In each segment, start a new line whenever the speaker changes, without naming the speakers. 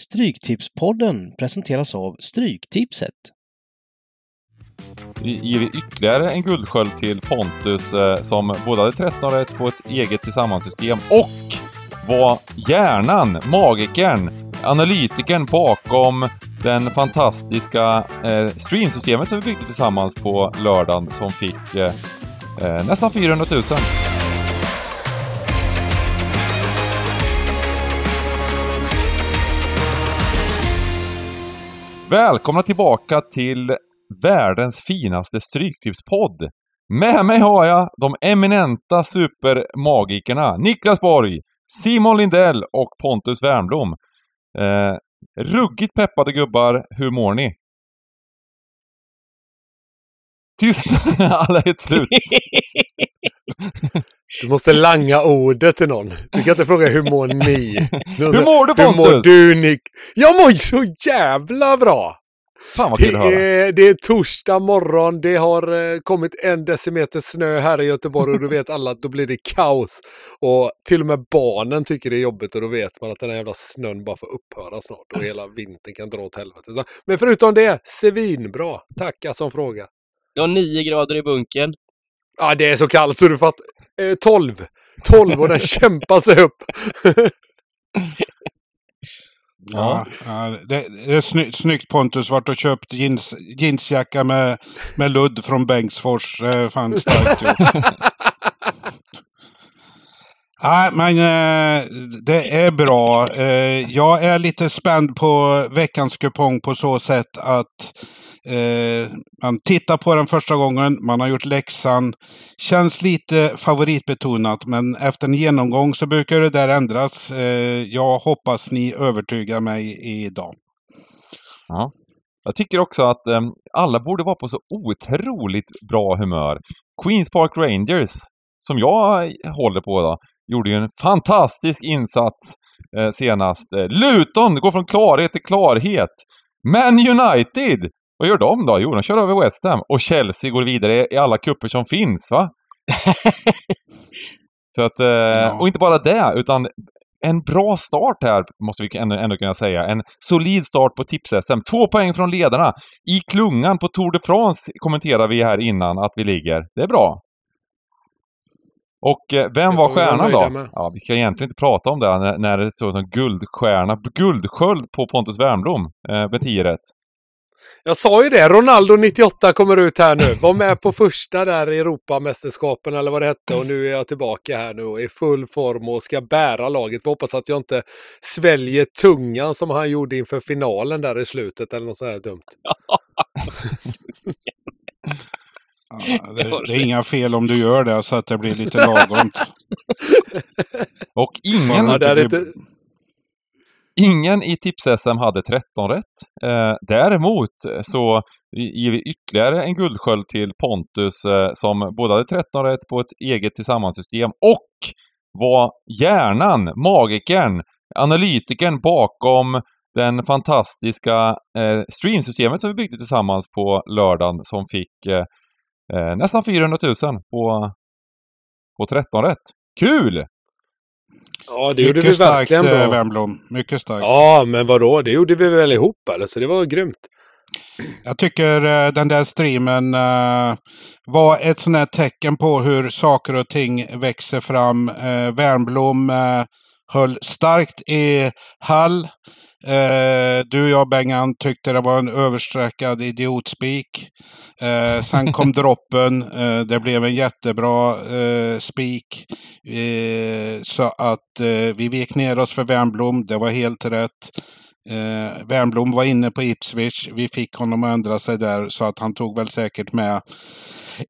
Stryktipspodden presenteras av Stryktipset.
Vi ger ytterligare en guldsköld till Pontus eh, som både hade 13 rätt på ett eget tillsammanssystem och var hjärnan, magikern, analytikern bakom den fantastiska eh, streamsystemet som vi byggde tillsammans på lördagen som fick eh, eh nästan 400 000. Välkomna tillbaka till världens finaste stryktipspodd. Med mig har jag de eminenta supermagikerna Niklas Borg, Simon Lindell och Pontus Wernbloom. Eh, ruggigt peppade gubbar, hur mår ni? Tyst! Alla är ett slut.
Du måste langa ordet till någon. Du kan inte fråga hur mår ni?
Hur mår du Pontus?
Hur mår du Nick? Jag mår så jävla bra!
Fan vad kul att höra.
Det är, det är torsdag morgon, det har eh, kommit en decimeter snö här i Göteborg och då vet alla att då blir det kaos. Och till och med barnen tycker det är jobbigt och då vet man att den här jävla snön bara får upphöra snart och hela vintern kan dra åt helvete. Men förutom det, svinbra. Tacka som fråga.
Det var nio grader i bunkern.
Ja, det är så kallt så du fattar. Eh, 12. 12 och den kämpar sig upp.
Ja, ja, det, det är sny, snyggt Pontus. Vart och köpt jeans, jeansjacka med, med ludd från Bengtsfors. Det är fan starkt. Nej, men eh, det är bra. Eh, jag är lite spänd på veckans kupong på så sätt att eh, man tittar på den första gången, man har gjort läxan. Känns lite favoritbetonat, men efter en genomgång så brukar det där ändras. Eh, jag hoppas ni övertygar mig idag.
Ja. Jag tycker också att eh, alla borde vara på så otroligt bra humör. Queens Park Rangers, som jag håller på då, gjorde ju en fantastisk insats eh, senast. Eh, Luton går från klarhet till klarhet. Man United, vad gör de då? Jo, de kör över West Ham. Och Chelsea går vidare i alla kupper som finns, va? Så att, eh, och inte bara det, utan en bra start här, måste vi ändå, ändå kunna säga. En solid start på tips-SM. Två poäng från ledarna. I klungan på Tour de France kommenterar vi här innan att vi ligger. Det är bra. Och eh, vem var
vi
stjärnan då? Ja, vi ska egentligen inte prata om det när, när det står som guldstjärna, guldsköld på Pontus Wernbloom eh, med 10 rätt.
Jag sa ju det, Ronaldo 98 kommer ut här nu. Var med på första där i Europamästerskapen eller vad det hette och nu är jag tillbaka här nu och i full form och ska bära laget. Får hoppas att jag inte sväljer tungan som han gjorde inför finalen där i slutet eller något så här dumt.
Ja, det, det är inga fel om du gör det så att det blir lite lagom.
Och ingen,
Ja,
det
inte...
ingen i tips-SM hade 13 rätt. Eh, däremot så ger vi ytterligare en guldsköld till Pontus eh, som både hade 13 rätt på ett eget tillsammanssystem och var hjärnan, magikern, analytikern bakom den fantastiska eh, streamsystemet som vi byggde tillsammans på lördagen som fick eh, nästan 400 000 på, på 13 rätt. Kul!
Ja, det gjorde vi
Mycket starkt,
verkligen
eh,
bra.
Wernbloom. Mycket starkt.
Ja, men vadå? Det gjorde vi väl ihop eller? Så det var grymt.
Jag tycker eh, den där streamen eh, var ett sånt här tecken på hur saker och ting växer fram. Eh, eh, höll starkt i Hall. Eh, du och jag, Bengan, tyckte det var en översträckad idiotspik. Eh, sen kom droppen. Eh, det blev en jättebra eh, spik. Eh, så att eh, vi vek ner oss för Wernbloom. Det var helt rätt. Eh, Wernbloom var inne på Ipswich. Vi fick honom att ändra sig där så att han tog väl säkert med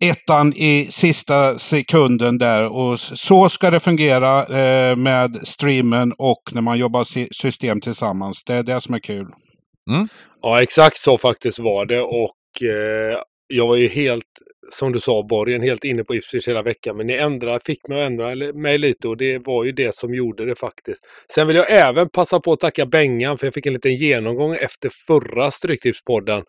ettan i sista sekunden där. Och så ska det fungera eh, med streamen och när man jobbar sy- system tillsammans. Det är det som är kul.
Ja, exakt så faktiskt var det och eh, jag var ju helt, som du sa Borgen, helt inne på Ipswich hela veckan. Men ni ändrade, fick mig att ändra mig lite och det var ju det som gjorde det faktiskt. Sen vill jag även passa på att tacka Bengan för jag fick en liten genomgång efter förra Stryktipspodden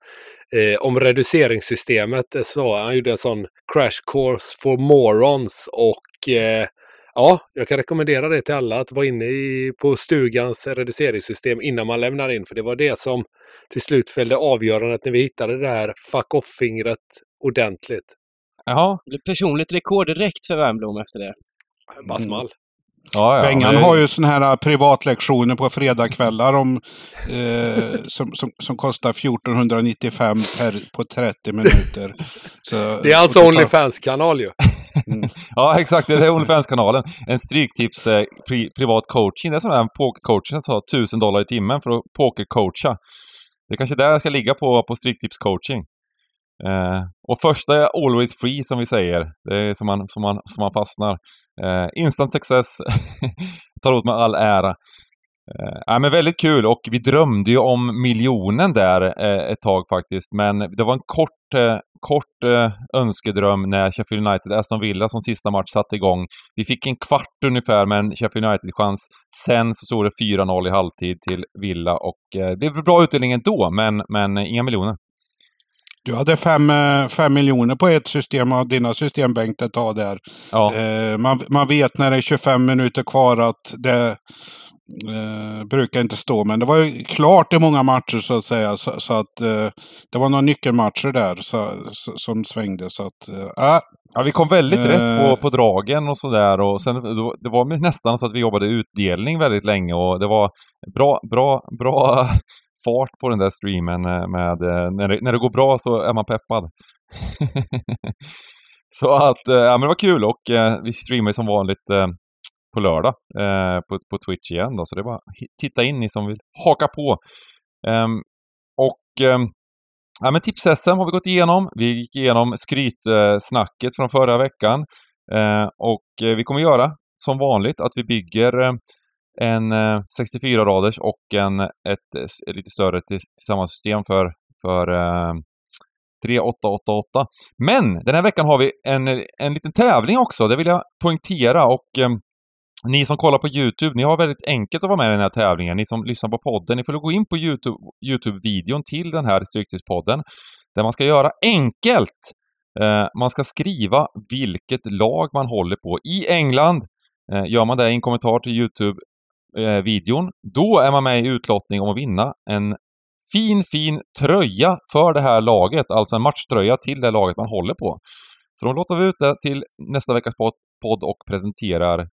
eh, om reduceringssystemet. Så han gjorde en sån crash course for morons och eh, Ja, jag kan rekommendera det till alla att vara inne i, på stugans reduceringssystem innan man lämnar in. För det var det som till slut fällde avgörandet när vi hittade det här fuck off-fingret ordentligt.
Jaha.
Det blev personligt rekord direkt för Wernbloom efter det.
Bara
Mm.
small.
Ja, ja,
Bengan
men-
har ju såna här privatlektioner på fredagskvällar om, eh, som, som, som kostar 1495 per, på 30 minuter. Så,
Det är alltså
totalt-
Onlyfans-kanal ju. Mm.
Ja, exakt. Det är Onlyfans-kanalen. En Stryktips eh, pri, privat coaching. Det är som den pokercoachen som tar 1000 dollar i timmen för att pokercoacha. Det är kanske där jag ska ligga på, på Stryktips coaching. Eh, och första är always free som vi säger. Det är som man, som man, som man fastnar. Eh, instant success tar åt mig all ära. Eh, ja, men väldigt kul och vi drömde ju om miljonen där eh, ett tag faktiskt. Men det var en kort, eh, kort önskedröm när Sheffield United, Aston Villa som sista match satte igång. Vi fick en kvart ungefär med en Sheffield United-chans. Sen så stod det 4-0 i halvtid till Villa och det blev bra utdelning ändå, men, men inga miljoner.
Du hade fem, fem miljoner på ett system av dina system Bengt ett tag där.
Ja,
man, man vet när det är 25 minuter kvar att det eh, brukar inte stå. Men det var ju klart i många matcher så att säga. Så, så att eh, det var några nyckelmatcher där så, så, som svängde. Så att, eh, äh,
Ja, vi kom väldigt
Eh.
rätt på, på dragen och sådär och sen då, det var nästan så att vi jobbade utdelning väldigt länge och det var bra, bra, bra fart på den där streamen eh, med, eh, när det, när det går bra så är man peppad. så att, eh, ja men det var kul och eh, vi streamar som vanligt eh, på lördag eh, på, på Twitch igen då, så det är bara titta in ni som vill haka på. Um, och um, Ja, men tips-SM har vi gått igenom. Vi gick igenom skrytsnacket från förra veckan. Uh, och uh, vi kommer göra som vanligt att vi bygger uh, en 64-raders och en, ett, ett lite större tillsammans system för, för ehm, 3888. Men den här veckan har vi en, en liten tävling också, det vill jag poängtera. Och ni som kollar på YouTube, ni har väldigt enkelt att vara med i den här tävlingen. Ni som lyssnar på podden, ni får gå in på YouTube, YouTube-videon till den här Stryktipspodden. Där man ska göra enkelt! Eh, man ska skriva vilket lag man håller på. I England, eh, gör man det i en kommentar till YouTube-videon, då är man med i utlottning om att vinna en fin, fin tröja för det här laget. Alltså en matchtröja till det laget man håller på. Så då låter vi ut det till nästa veckas podd och presenterar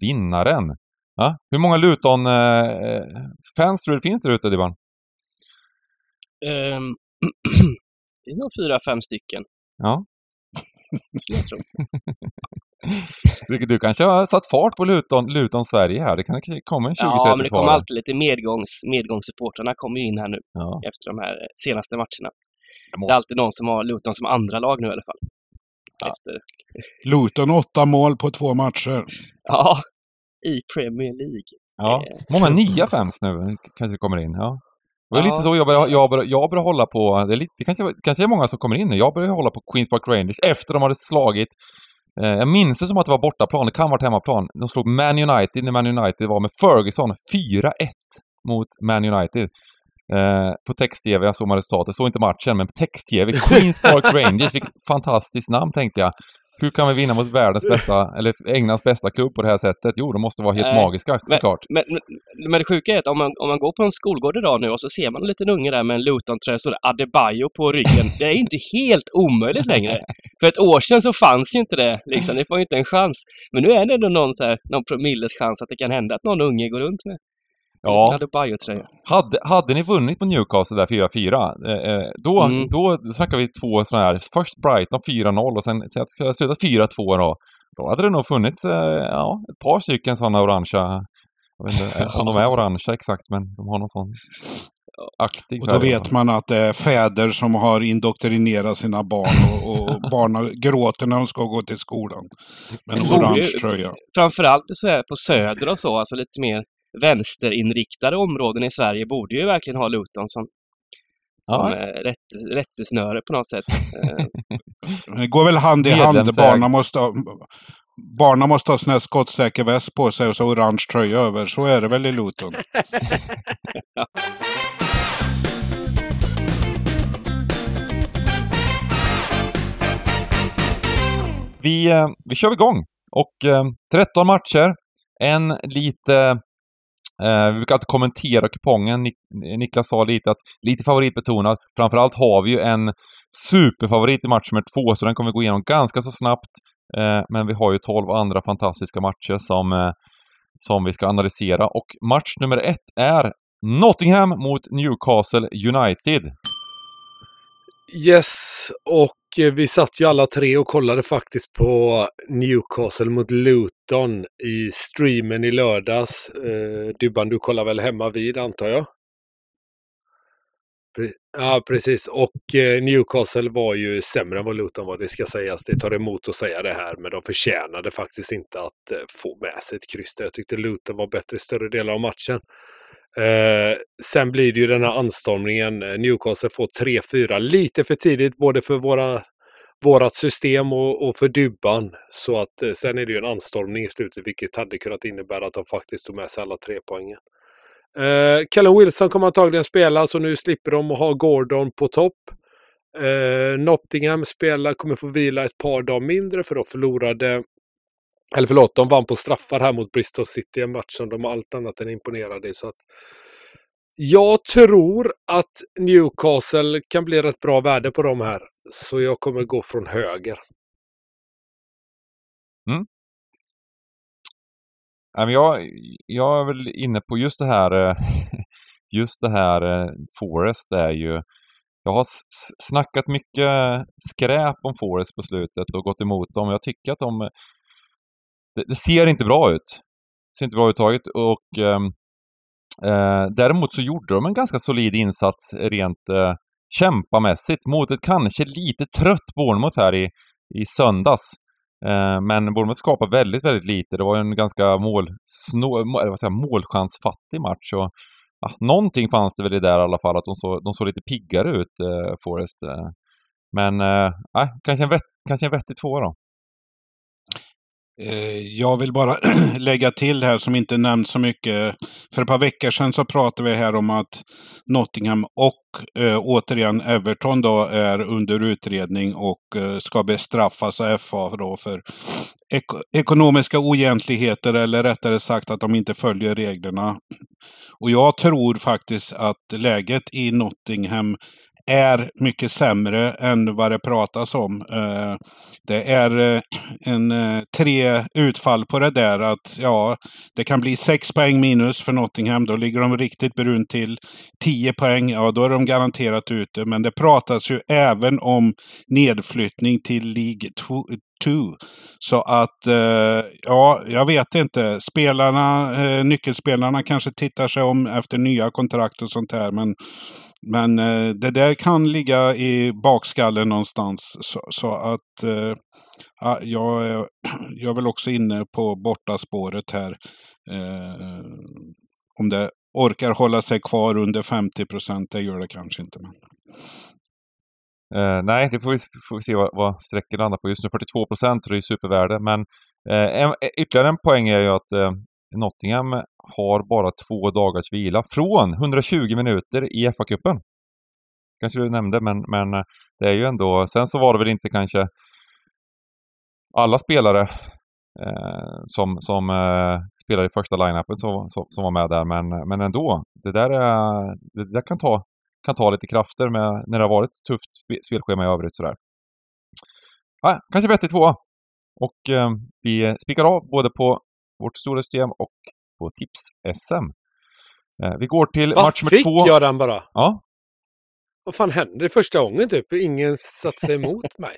vinnaren. Ja, hur många Luton-fans tror du det finns där ute, Divan?
Ehm, det är nog fyra, fem stycken,
Ja.
skulle jag tro.
Du, du kanske har satt fart på Luton, Luton Sverige här. Det kan komma en 20-30
Ja, men det kommer alltid lite medgångs, medgångssupportrarna kommer ju in här nu
Ja.
efter de här senaste matcherna. Det är alltid någon som har Luton som andra lag nu i alla fall.
Ja.
Efter,
Luton åtta mål på två matcher.
ja, i Premier League.
ja. Många nya fans nu kanske kommer in. Ja. Det var
Ja,
lite så jag börjar,
exakt.
jag börjar, jag börjar hålla på, det, är lite, det kanske, kanske är många som kommer in nu, jag börjar hålla på Queens Park Rangers efter de hade slagit eh, jag minns det som att det var bortaplan, det kan ha varit hemmaplan. De slog Man United när Man United var med Ferguson 4-1 mot Man United. Eh, på text-tv, jag såg man resultatet, såg inte matchen, men på text-tv, Queens Park Rangers, vilket fantastiskt namn tänkte jag. Hur kan vi vinna mot världens bästa, eller Englands bästa klubb på det här sättet? Jo, de måste vara helt
Nej,
magiska såklart.
Men, men, men det sjuka är att om man, om man går på en skolgård idag nu och så ser man en liten unge där med en Luton-tröja så det är Adebayo på ryggen. Det är inte helt omöjligt längre. För ett år sedan så fanns ju inte det. Liksom. Det var ju inte en chans. Men nu är det ändå någon, så här, någon promilles chans att det kan hända att någon unge går runt med
Ja. Hade, hade ni vunnit på Newcastle där 4-4, eh, eh, då,
Mm.
då snackar vi två sådana här. Först Brighton 4-0 och sen ha slutat 4-2 då. Då hade det nog funnits eh, ja, ett par stycken sådana orangea. Jag vet inte eh, om de är orangea exakt, men de har någon sån aktig
Och då vet man att det är fäder som har indoktrinerat sina barn och, och barnen gråter när de ska gå till skolan. Med en orange tröja.
Framförallt så här på söder och så, alltså lite mer vänsterinriktade områden i Sverige borde ju verkligen ha Luton som, som
Ja.
eh, rätt, rättesnöre på något sätt. Eh,
Det går väl hand i hand. Barnen måste ha, barnen måste ha sån här skottsäker väst på sig och så orange tröja över. Så är det väl i Luton.
Vi, eh, vi kör igång Och eh, 13 matcher, en lite Eh, vi brukar alltid kommentera kupongen. Nik Niklas sa lite att lite favoritbetonad. Framförallt har vi ju en superfavorit i match nummer två, så den kommer vi gå igenom ganska så snabbt. Eh, men vi har ju 12 andra fantastiska matcher som, eh, som vi ska analysera. Och match nummer ett är Nottingham mot Newcastle United.
Yes, och Eh, vi satt ju alla tre och kollade faktiskt på Newcastle mot Luton i streamen i lördags. Eh, Dybban, du kollar väl hemma vid antar jag? Pre ja, precis. Och eh, Newcastle var ju sämre än vad Luton var, det ska sägas. Det tar emot att säga det här, men de förtjänade faktiskt inte att eh, få med sig ett kryss. Jag tyckte Luton var bättre i större delar av matchen. Eh, sen blir det ju den här anstormningen. Eh, Newcastle får 3-4 lite för tidigt både för våra, vårat system och, och för dubban. Så att eh, sen är det ju en anstormning i slutet vilket hade kunnat innebära att de faktiskt tog med sig alla tre poängen. Eh, Callum Wilson kommer antagligen spela så nu slipper de att ha Gordon på topp. Eh, Nottingham spelar, kommer få vila ett par dagar mindre för de förlorade eller förlåt, de vann på straffar här mot Bristol City, en match som de allt annat än imponerade i. Så att jag tror att Newcastle kan bli rätt bra värde på dem här. Så jag kommer gå från höger.
Mm. Jag, jag är väl inne på just det här, eh, just det här eh, Forest är ju jag har snackat mycket skräp om Forest på slutet och gått emot dem. Jag tycker att de det, det, ser inte bra ut. Det ser inte bra ut taget och ehm, eh, däremot så gjorde de en ganska solid insats rent eh, kämpamässigt mot ett kanske lite trött Bournemouth här i, i söndags. Eh, men Bournemouth skapade väldigt, väldigt lite. Det var en ganska mål, snå, eh, vad säger, målchansfattig match. Och, ja, någonting fanns det väl i där i alla fall, att de såg, de såg lite piggare ut, eh, Forrest. Eh. Men eh, kanske, en vett, kanske en vettig tvåa då.
Eh, jag vill bara lägga till här som inte nämnts så mycket. För ett par veckor sedan så pratade vi här om att Nottingham och eh, återigen Everton då är under utredning och eh, ska bestraffas av FA då för ek ekonomiska oegentligheter eller rättare sagt att de inte följer reglerna. Och jag tror faktiskt att läget i Nottingham är mycket sämre än vad det pratas om. Eh, det är eh, en, eh, tre utfall på det där att ja, det kan bli sex poäng minus för Nottingham. Då ligger de riktigt brunt till. Tio poäng, ja då är de garanterat ute. Men det pratas ju även om nedflyttning till League 2. Så att, ja, jag vet inte. Spelarna, nyckelspelarna kanske tittar sig om efter nya kontrakt och sånt här. Men men eh, det där kan ligga i bakskallen någonstans. Så, så att eh, jag, är, jag är väl också inne på bortaspåret här. Eh, om det orkar hålla sig kvar under 50 procent, det gör det kanske inte. Men...
Eh, nej, det får vi, får vi se vad, vad strecket landar på. Just nu 42 procent, det är supervärde. Men eh, en, ytterligare en poäng är ju att eh, Nottingham har bara två dagars vila från 120 minuter i FA-cupen. Kanske du nämnde, men, men eh, det är ju ändå... Sen så var det väl inte kanske alla spelare eh, som, som eh, spelade i första line-upen som, som, som, var med där, men, men ändå. Det där, är, det där kan, ta, kan ta lite krafter med, när det har varit tufft spelschema i övrigt sådär. Ah, kanske bättre tvåa. Och eh, vi spikar av både på vårt stora system och på tips-SM. Eh, vi går till Va, match nummer två.
fick jag den bara?
Ja.
Vad fan hände första gången typ? Ingen satte sig emot mig.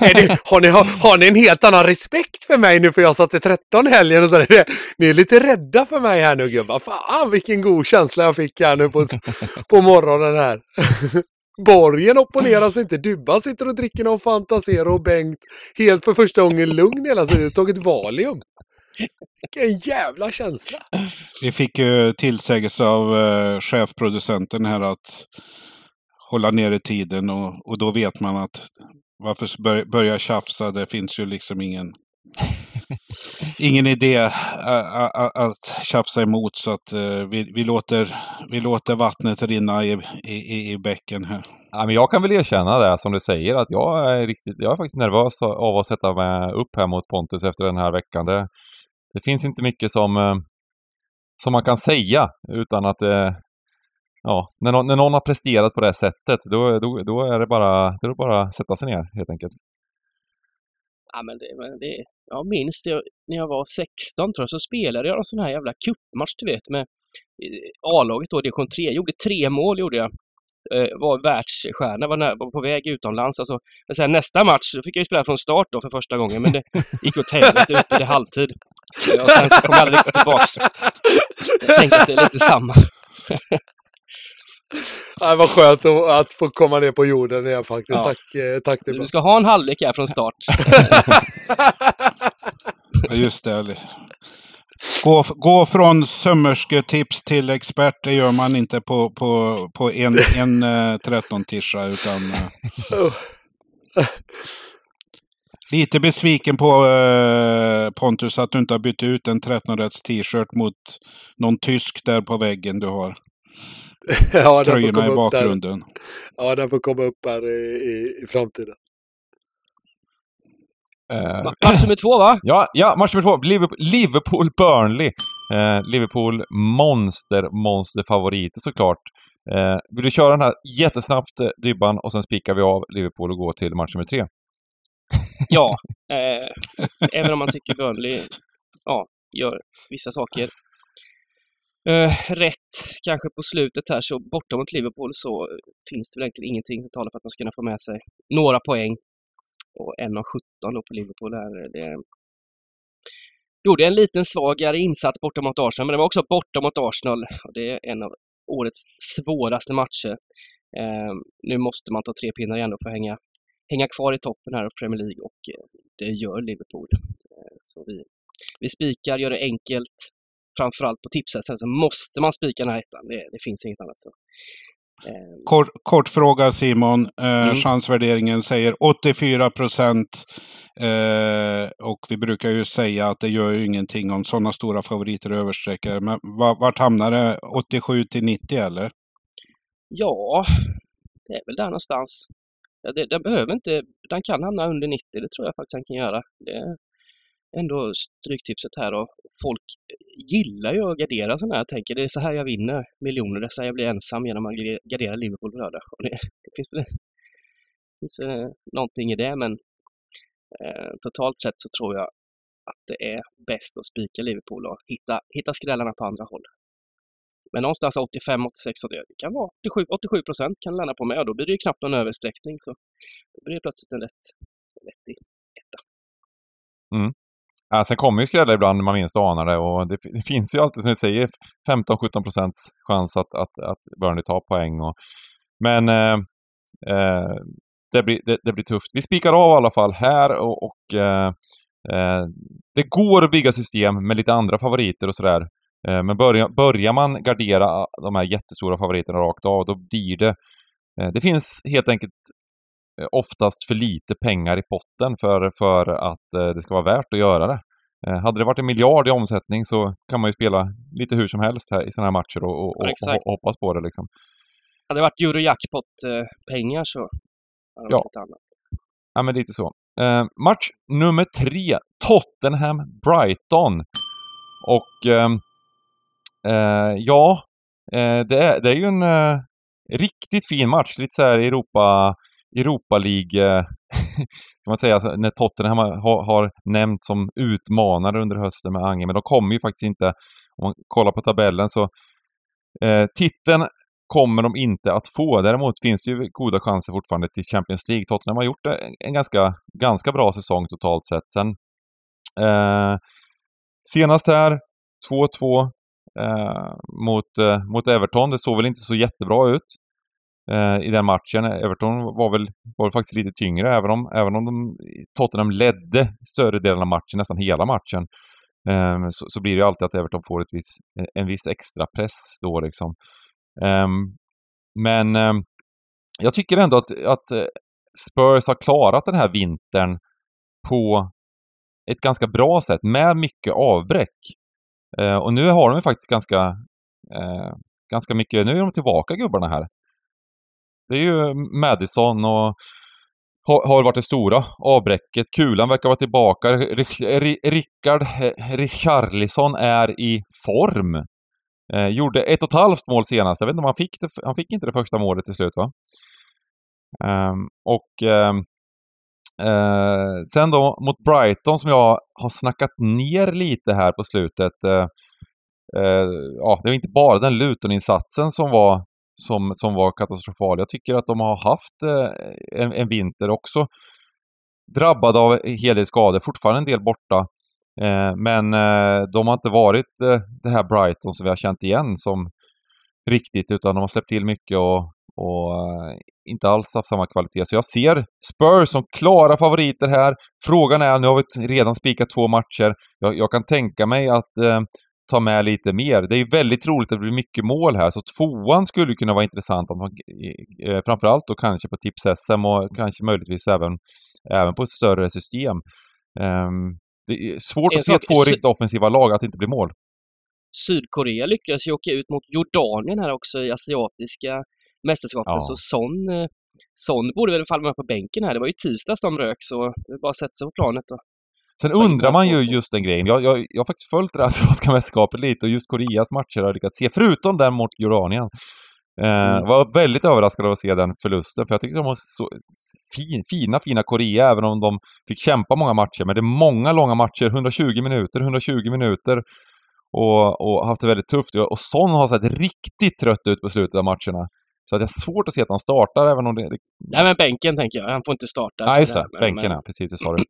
det, har, ni, har, har, ni en helt annan respekt för mig nu för jag satte 13 helgen och så? Det, ni är lite rädda för mig här nu gubbar. Fan vilken god känsla jag fick här nu på, på morgonen här. Borgen opponerar sig inte. Dubban sitter och dricker någon Fantasero och Bengt helt för första gången lugn hela tiden. Tagit Valium. Vilken jävla känsla!
Vi fick ju tillsägelse av uh, chefproducenten här att hålla nere tiden och, och då vet man att varför bör, börja tjafsa? Det finns ju liksom ingen... ingen idé ä, ä, ä, att tjafsa emot så att eh, vi, vi, låter, vi låter vattnet rinna i, i, i bäcken här.
Ja, men jag kan väl erkänna det som du säger att jag är riktigt, jag är faktiskt nervös av att sätta mig upp här mot Pontus efter den här veckan. Det, det finns inte mycket som, eh, som man kan säga utan att eh, ja, när någon, när någon har presterat på det här sättet då, då, då är det bara, det är bara att sätta sig ner helt enkelt.
Ja, men det, men det, jag minns det, när jag var 16 tror jag, så spelade jag en sån här jävla cupmatch du vet med eh, A-laget då, division 3. Jag gjorde tre mål gjorde jag. Eh, var världsstjärna, var, när, var på väg utomlands. Alltså, men sen nästa match så fick jag ju spela från start då för första gången, men det gick åt helvete ut i halvtid. Och sen så kom jag aldrig riktigt tillbaks. Jag tänker att det är lite samma.
Ja, det var skönt att, få komma ner på jorden igen faktiskt.
Ja.
Tack, eh, tack
Så
Dibban.
Du ska ha en halvlek här från start.
Ja, just det. Gå, gå från sömmersketips till expert, det gör man inte på, på, på en, en eh, 13-tischa. Utan, eh, lite besviken på eh, Pontus att du inte har bytt ut en 13-rätts t-shirt mot någon tysk där på väggen du har.
ja,
Tröjorna i
upp där.
bakgrunden.
Ja, den får komma upp här i, i, i framtiden.
Ma- Match nummer två va?
Ja, ja, match nummer två. Liverpool- Liverpool-Burnley. Eh, Liverpool monster, monster favoriter såklart. Eh, vill du köra den här jättesnabbt, Dybban, och sen spikar vi av Liverpool och går till match nummer tre?
Ja. Även om man tycker Burnley ja, gör vissa saker rätt kanske på slutet här så borta mot Liverpool så finns det väl egentligen ingenting som talar för att man ska kunna få med sig några poäng. Och 1,17 då på Liverpool Här. Det gjorde en liten svagare insats borta mot Arsenal, men det var också borta mot Arsenal och det är en av årets svåraste matcher. Eh, nu måste man ta tre pinnar igen och få hänga hänga kvar i toppen här av Premier League och eh, det gör Liverpool. Eh, Så vi, vi spikar, gör det enkelt. Framförallt på tipset sen så måste man spika den här ettan. Det, det finns inget annat. Så. Eh,
Kort, kort fråga Simon. Eh,
Mm.
Chansvärderingen säger 84 procent. Eh, och vi brukar ju säga att det gör ju ingenting om sådana stora favoriter översträcker. Men va- vart hamnar det? 87 till 90 eller?
Ja, det är väl där någonstans. Det, den behöver inte, den kan hamna under 90, det tror jag faktiskt den kan göra. Det är ändå stryktipset här och folk gillar ju att gardera sådana här. Jag tänker det är så här jag vinner miljoner, det är så här jag blir ensam genom att gardera Liverpool på lördag. Och det, det finns väl finns eh, någonting i det men eh, totalt sett så tror jag att det är bäst att spika Liverpool och hitta, hitta skrällarna på andra håll. Men någonstans 85, 86 och det kan vara 87, 87 procent kan landa på mig och då blir det ju knappt någon översträckning. Så då blir det plötsligt en rätt, vettig etta. Mm.
Ja, sen kommer ju skrällar ibland när man minst anar det och det, det finns ju alltid, som ni säger, 15-17 procents chans att, att, att Burnley tar poäng. Och, men eh, eh, det, blir, det, det blir tufft. Vi spikar av i alla fall här och, och eh, eh, det går att bygga system med lite andra favoriter och sådär. Eh, men börjar, börjar man gardera de här jättestora favoriterna rakt av, då blir det... Eh, det finns helt enkelt oftast för lite pengar i potten för, för att eh, det ska vara värt att göra det. Eh, hade det varit en miljard i omsättning så kan man ju spela lite hur som helst här i sådana här matcher och, och, och, och hoppas på det liksom.
Hade det varit Eurojackpot-pengar så hade det
Ja.
varit annat.
Ja, men lite så. Eh, match nummer tre. Tottenham-Brighton. Och ehm, eh, ja, eh, det, är, det är ju en eh, riktigt fin match. Lite så här Europa, Europa League, kan man säga, alltså, när Tottenham har, har nämnts som utmanare under hösten med Ange, men de kommer ju faktiskt inte, om man kollar på tabellen så eh, titeln kommer de inte att få. Däremot finns det ju goda chanser fortfarande till Champions League. Tottenham har gjort en, en ganska, ganska bra säsong totalt sett. Sen, eh, senast här, 2-2 eh, mot, eh, mot Everton. Det såg väl inte så jättebra ut eh, i den matchen. Everton var väl, var väl faktiskt lite tyngre, även om, även om de, Tottenham ledde större delen av matchen, nästan hela matchen. Eh, så, så blir det ju alltid att Everton får ett viss, eh, en viss extra press då liksom. Eh, men ehm, jag tycker ändå att, att eh, Spurs har klarat den här vintern på ett ganska bra sätt med mycket avbräck. Eh, och nu har de faktiskt ganska, eh, ganska mycket, nu är de tillbaka gubbarna här. Det är ju Madison och har, varit det stora avbräcket. Kulan verkar vara tillbaka. Rickard eh, Richarlison är i form. Eh, gjorde ett och ett halvt mål senast. Jag vet inte om han fick det. Han fick inte det första målet till slut va? Eh, och ehm, eh, sen då mot Brighton som jag har snackat ner lite här på slutet. Eh, eh, ja, det var inte bara den Luton-insatsen som var som, som var katastrofal. Jag tycker att de har haft eh, en, en vinter också drabbad av en hel del skador, fortfarande en del borta. Eh, men eh, de har inte varit eh, det här Brighton som vi har känt igen som riktigt, utan de har släppt till mycket och, och eh, inte alls haft samma kvalitet. Så jag ser Spurs som klara favoriter här. Frågan är, nu har vi redan spikat två matcher. Jag, jag kan tänka mig att eh, ta med lite mer. Det är väldigt troligt att det blir mycket mål här, så tvåan skulle kunna vara intressant. Om, eh, framförallt då kanske på Tips-SM och kanske möjligtvis även, även på ett större system. Um, det är svårt att se två riktigt offensiva lag att inte bli mål.
Sydkorea lyckades ju åka ut mot Jordanien här också i asiatiska mästerskapet. Ja. Så sån, eh, sån borde väl falla med på bänken här. Det var ju tisdags de rök så det är bara att sätta sig på planet då.
Sen undrar man ju just den grejen. Jag, jag, jag har faktiskt följt det asiatiska mästerskapet lite och just Koreas matcher har jag lyckats se, förutom den mot Jordanien. Eh, mm. var väldigt överraskad av att se den förlusten, för jag tyckte de var så fin, fina, fina Korea, även om de fick kämpa många matcher. Men det är många långa matcher, 120 minuter, 120 minuter. Och, och haft det väldigt tufft. Och Son har sett riktigt trött ut på slutet av matcherna. Så att jag har svårt att se att han startar även om det...
Nej men bänken tänker jag, han får inte starta.
Nej just det, bänken ja, precis det sa du.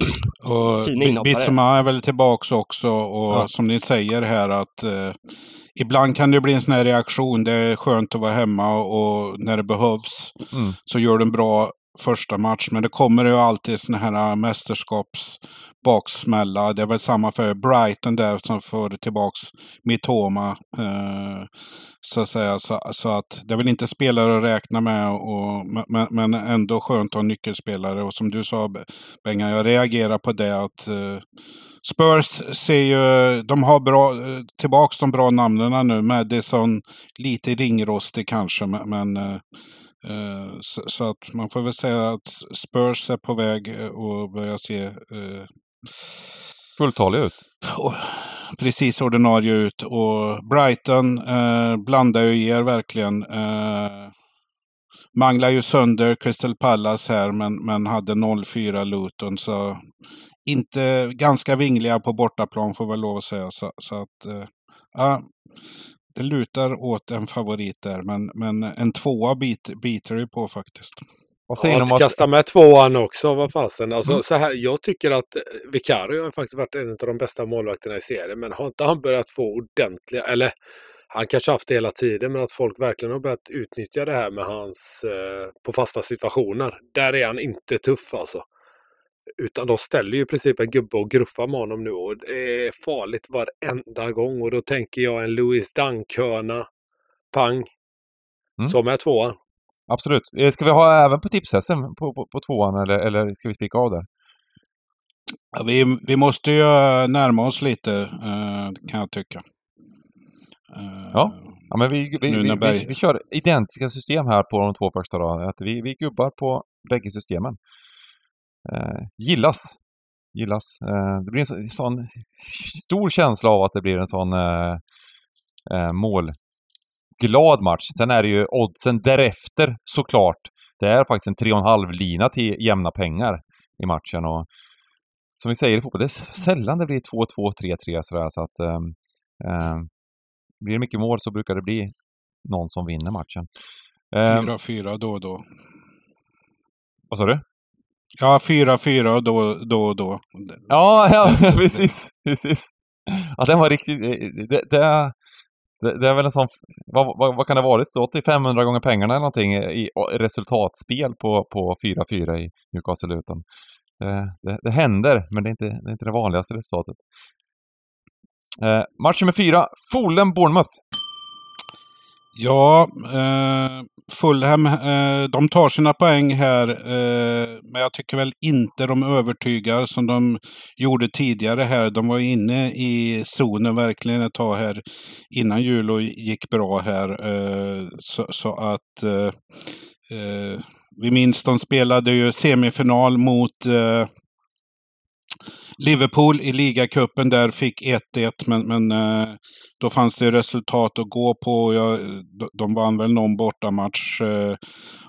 och Bissoma är väl tillbaks också och ja. som ni säger här att eh, ibland kan det bli en sån här reaktion. Det är skönt att vara hemma och när det behövs mm. så gör du en bra första match. Men det kommer ju alltid såna här mästerskaps mästerskapsbaksmälla. Det är väl samma för Brighton där som får tillbaks Mitoma. Eh, så att säga. Så, så, att det är väl inte spelare att räkna med. Och, men, men ändå skönt att ha nyckelspelare. Och som du sa Benga, jag reagerar på det att eh, Spurs ser ju, de har bra, eh, tillbaks de bra namnen nu. Madison, lite ringrostig kanske, men, men Eh, så, så, att man får väl säga att Spurs är på väg att börja se eh,
fulltaliga ut.
precis ordinarie ut. Och Brighton eh, blandar ju er verkligen. Eh, manglar ju sönder Crystal Palace här men, men hade 0-4 Luton. Så inte ganska vingliga på bortaplan får väl lov att säga. Så, så att, eh, ja, det lutar åt en favorit där, men, men en tvåa bit, biter det på faktiskt.
Och ja, att kasta med tvåan också, vad fasen. Alltså, mm. så här, jag tycker att eh, Vicario har faktiskt varit en av de bästa målvakterna i serien, men har inte han börjat få ordentliga, eller han kanske haft det hela tiden, men att folk verkligen har börjat utnyttja det här med hans eh, på fasta situationer. Där är han inte tuff alltså. Utan de ställer ju i princip en gubbe och gruffar med honom nu och det är farligt varenda gång. Och då tänker jag en Louis Dunk-hörna, pang, mm. som är tvåan.
Absolut. Eh, ska vi ha även på tipshästen på, på, på tvåan eller, eller ska vi spika av där?
Ja, vi, vi måste ju närma oss lite, uh, kan jag tycka.
Ja. ja, men vi, vi, vi, vi, vi, kör identiska system här på de två första. Då. Att vi, vi gubbar på bägge systemen eh, gillas. gillas. Eh, det blir en sån stor känsla av att det blir en sån eh, eh, målglad match. Sen är det ju oddsen därefter såklart. Det är faktiskt en 3,5-lina till jämna pengar i matchen. Och som vi säger i fotboll, det är sällan det blir 2-2, 3-3 sådär. Så att, eh, eh, blir det mycket mål så brukar det bli någon som vinner matchen.
4-4 då och då.
Vad sa du?
Ja, 4-4 då, då och då.
Ja, ja precis. precis. Ja, den var riktigt... Eh, eh, det, det, det, är väl en sån... Vad, vad, vad kan det ha varit? Stått i 500 gånger pengarna eller någonting eh, i resultatspel på, på 4-4 i Newcastle-Luton. Det, det, det, händer, men det är inte det, är inte det vanligaste resultatet. Eh, match nummer fyra, Fulham-Bournemouth.
Ja, eh, Fulham, eh, de tar sina poäng här. Eh, men jag tycker väl inte de övertygar som de gjorde tidigare här. De var inne i zonen verkligen ett tag här innan jul och gick bra här. Eh, så, så, att eh, eh, vi minns de spelade ju semifinal mot eh, Liverpool i ligacupen där fick 1-1 men, men eh, då fanns det resultat att gå på. Ja, de vann väl någon bortamatch eh,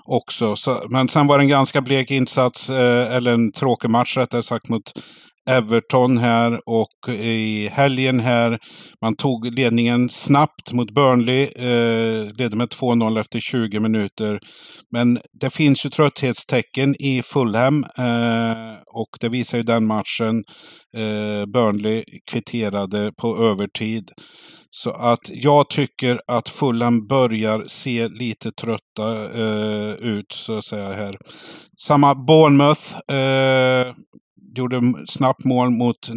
också. Så, men sen var det en ganska blek insats, eh, eller en tråkig match rättare sagt, mot Everton här och i helgen här. Man tog ledningen snabbt mot Burnley. Eh, ledde med 2-0 efter 20 minuter. Men det finns ju trötthetstecken i Fulham eh, och det visar ju den matchen. Eh, Burnley kvitterade på övertid. Så att jag tycker att Fulham börjar se lite trötta eh, ut så att säga här. Samma Bournemouth. Eh, gjorde snabbt mål mot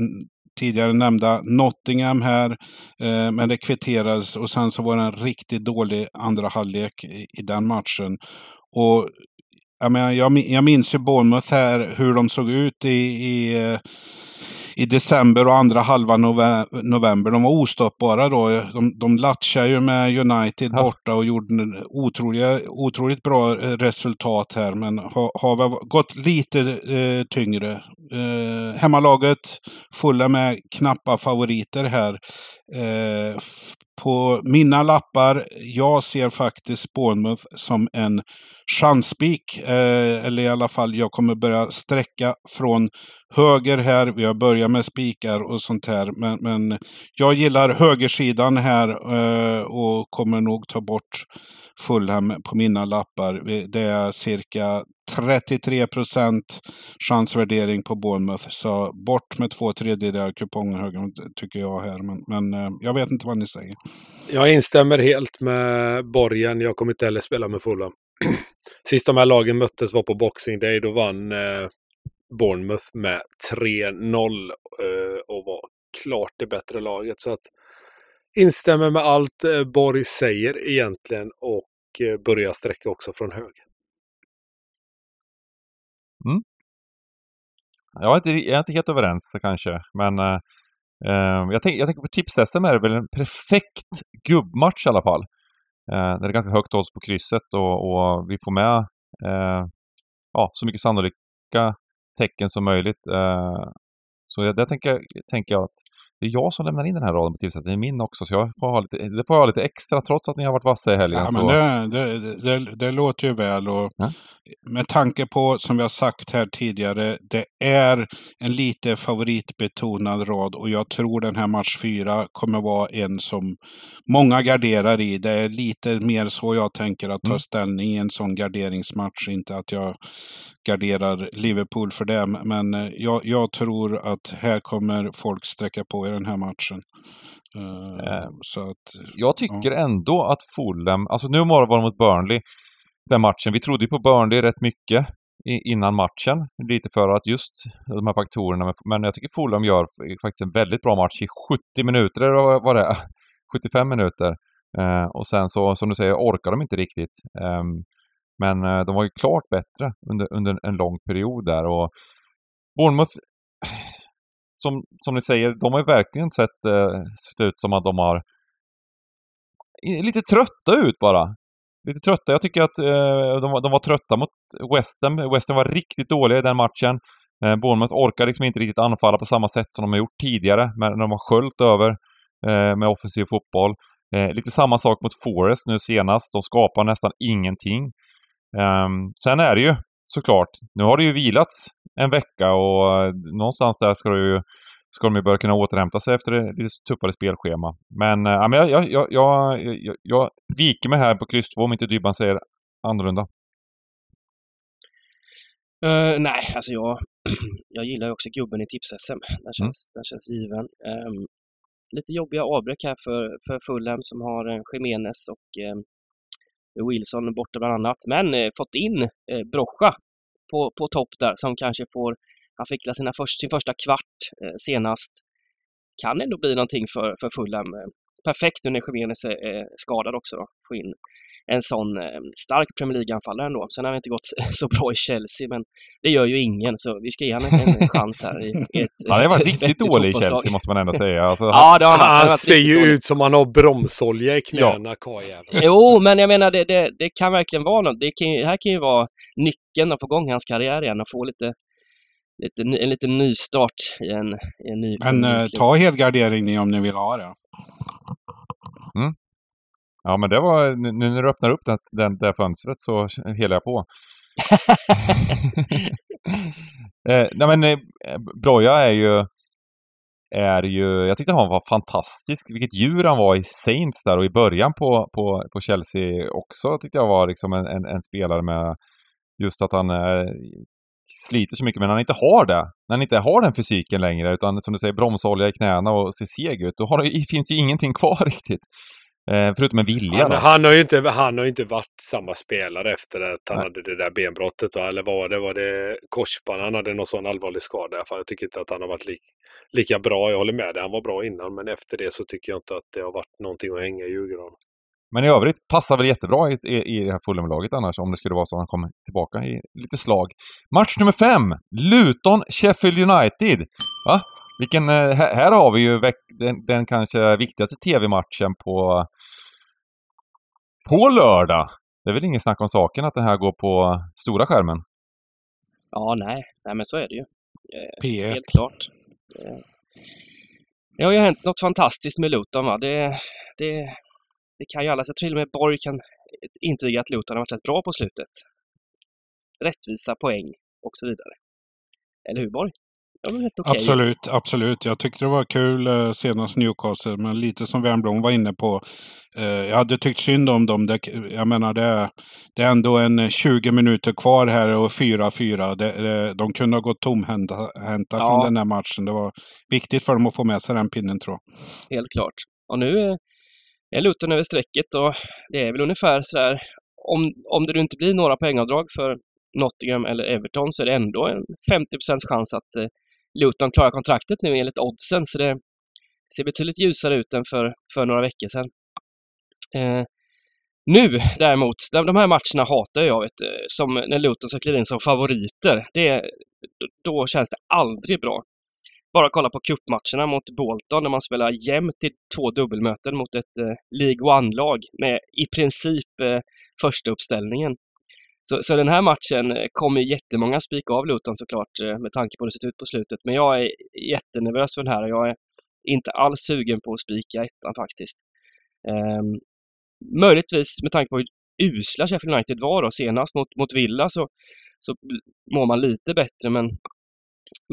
tidigare nämnda Nottingham här. Eh, men det kvitterades och sen så var det en riktigt dålig andra halvlek i, i den matchen. Och jag, menar, jag, jag minns ju Bournemouth här, hur de såg ut i, i eh, i december och andra halva november. De var ostoppbara då. De, de latchade ju med United ja. borta och gjorde otroliga, otroligt bra eh, resultat här. Men har, har gått lite eh, tyngre. Eh, hemmalaget fulla med knappa favoriter här. Eh, på mina lappar, jag ser faktiskt Bournemouth som en chansspik. Eh, eller i alla fall, jag kommer börja sträcka från höger här. Vi har börjat med spikar och sånt här. Men, men jag gillar högersidan här eh, och kommer nog ta bort Fulham på mina lappar. Det är cirka 33 procent chansvärdering på Bournemouth. Så bort med två tredjedelar kuponghögen tycker jag här. Men, men eh, jag vet inte vad ni säger.
Jag instämmer helt med Borgen. Jag kommer inte heller spela med Fulham. Sist de här lagen möttes var på Boxing Day. Då vann eh, Bournemouth med 3-0 eh, och var klart det bättre laget. Så att instämmer med allt Borg säger egentligen och börjar sträcka också från höger.
Mm. Jag, är inte, jag är inte helt överens kanske, men eh, eh, jag, tänk, jag tänker på tips-SM är det väl en perfekt gubbmatch i alla fall. Eh, det är ganska högt odds på krysset och, och vi får med eh, ja, så mycket sannolika tecken som möjligt. Eh, så där tänker, tänker jag att det är jag som lämnar in den här raden på tillsättningen. Det är min också, så jag får ha lite, det får jag ha lite extra trots att ni har varit vassa i helgen.
Ja, men det, det, det, det, låter ju väl och ja. med tanke på, som vi har sagt här tidigare, det är en lite favoritbetonad rad och jag tror den här match fyra kommer vara en som många garderar i. Det är lite mer så jag tänker att ta mm. ställning i en sån garderingsmatch. Inte att jag garderar Liverpool för det, men jag, jag tror att här kommer folk sträcka på den här matchen. Uh, så att,
jag tycker ja. ändå att Fulham, alltså nu var det mot Burnley, den matchen. Vi trodde ju på Burnley rätt mycket innan matchen. Lite för att just de här faktorerna. Men jag tycker Fulham gör faktiskt en väldigt bra match i 70 minuter, eller vad det är. 75 minuter. Uh, och sen så, som du säger, orkar de inte riktigt. Um, men de var ju klart bättre under, under en lång period där. Och Bournemouth som, som ni säger, de har ju verkligen sett, eh, sett ut som att de har lite trötta ut bara. Lite trötta. Jag tycker att eh, de, de, var trötta mot Western. Western var riktigt dåliga i den matchen. Eh, Bournemouth orkar liksom inte riktigt anfalla på samma sätt som de har gjort tidigare, men de har sköljt över eh, med offensiv fotboll. Eh, lite samma sak mot Forest nu senast. De skapar nästan ingenting. Ehm, sen är det ju såklart, nu har det ju vilats en vecka och eh, någonstans där ska, ju, ska de ju börja kunna återhämta sig efter det lite tuffare spelschema. Men, äh, men jag, jag, jag, jag, jag viker mig här på kryss 2 om inte Dybban säger annorlunda.
Uh, nej, alltså jag, jag gillar ju också gubben i tips-SM. Den mm. känns, mm. den känns given. Um, lite jobbiga avbräck här för, för Fulham som har uh, Jimenez och um, Wilson borta bland annat. Men uh, fått in uh, Brocha på, på topp där som kanske får, han fick sina först, sin första kvart eh, senast. Kan ändå bli någonting för, för Fulham. Eh perfekt nu när Jiménez är, är skadad också då. Få in en sån eh, stark Premier League-anfallare ändå. Sen har vi inte gått så bra i Chelsea, men det gör ju ingen, så vi ska ge honom en, en chans här. I, i ett,
Han har varit riktigt dålig i. Chelsea måste man ändå säga. Alltså,
Ja, det har han.
Han
varit
ser ju
dålig.
ut som han har bromsolja i knäna, karljäveln.
Jo, men jag menar det, det, det kan verkligen vara något. Det, kan, här kan ju vara nyckeln att få igång hans karriär igen och få lite, lite, ny- en liten nystart i en, i en ny
Men eh, ta helgardering ni om ni vill ha det.
Ja, men det var, nu när du öppnar upp det, den, det fönstret så helar jag på. eh, nej men eh, Broja är ju, är ju, jag tyckte han var fantastisk. Vilket djur han var i Saints där och i början på, på, på Chelsea också tyckte jag var liksom en, en, en spelare med just att han eh, sliter så mycket men när han inte har det. När han inte har den fysiken längre utan som du säger bromsolja i knäna och ser seg ut. Då har det, finns ju ingenting kvar riktigt. Eh, förutom en vilja.
Han, han, har ju inte, han har inte varit samma spelare efter att han
Nej.
hade det där benbrottet. Va? Eller vad var det? Var det korsband? Han hade någon sån allvarlig skada. Jag tycker inte att han har varit lik, lika bra. Jag håller med dig. Han var bra innan, men efter det så tycker jag inte att det har varit någonting att hänga i julgranen.
Men i övrigt passar väl jättebra i, i, i det här Fulham-laget annars om det skulle vara så att han kommer tillbaka i lite slag. Match nummer fem! Luton-Sheffield United. Va? Vilken, eh, här, här har vi ju den, den kanske viktigaste TV-matchen på, på lördag. Det är väl ingen snack om saken att den här går på stora skärmen?
Ja, nej, nej men så är det ju. Eh,
P1.
Helt klart. Eh, Det har ju hänt något fantastiskt med Luton va. Det, det, det kan ju alla, tror till och med Borg kan intyga att Luton har varit rätt bra på slutet. Rättvisa poäng och så vidare. Eller hur Borg? Ja, okej.
Absolut, absolut. Jag tyckte det var kul eh, senast Newcastle, men lite som Wernbloom var inne på. Eh, jag hade tyckt synd om dem. Det, jag menar, det, det är ändå en eh, 20 minuter kvar här och 4-4. Det, det, de kunde ha gått tomhänta hänta
Ja.
från den här matchen. Det var viktigt för dem att få med sig den pinnen, tror jag.
Helt klart. Och nu är- Luton över strecket och det är väl ungefär sådär om, om det inte blir några poängavdrag för Nottingham eller Everton så är det ändå en 50 chans att eh, Luton klarar kontraktet nu enligt oddsen så det ser betydligt ljusare ut än för, för några veckor sedan. Eh, nu däremot, de, de här matcherna hatar jag vet, som när Luton ska kliva in som favoriter. Det, då känns det aldrig bra bara kolla på cupmatcherna mot Bolton när man spelar jämnt i två dubbelmöten mot ett eh, League One-lag med i princip eh, första uppställningen. Så, så den här matchen eh, kommer jättemånga spika av Luton såklart eh, med tanke på hur det sett ut på slutet. Men jag är jättenervös för den här och jag är inte alls sugen på att spika ettan faktiskt. Um, möjligtvis med tanke på hur usla Sheffield United var då senast mot, mot Villa så, så mår man lite bättre men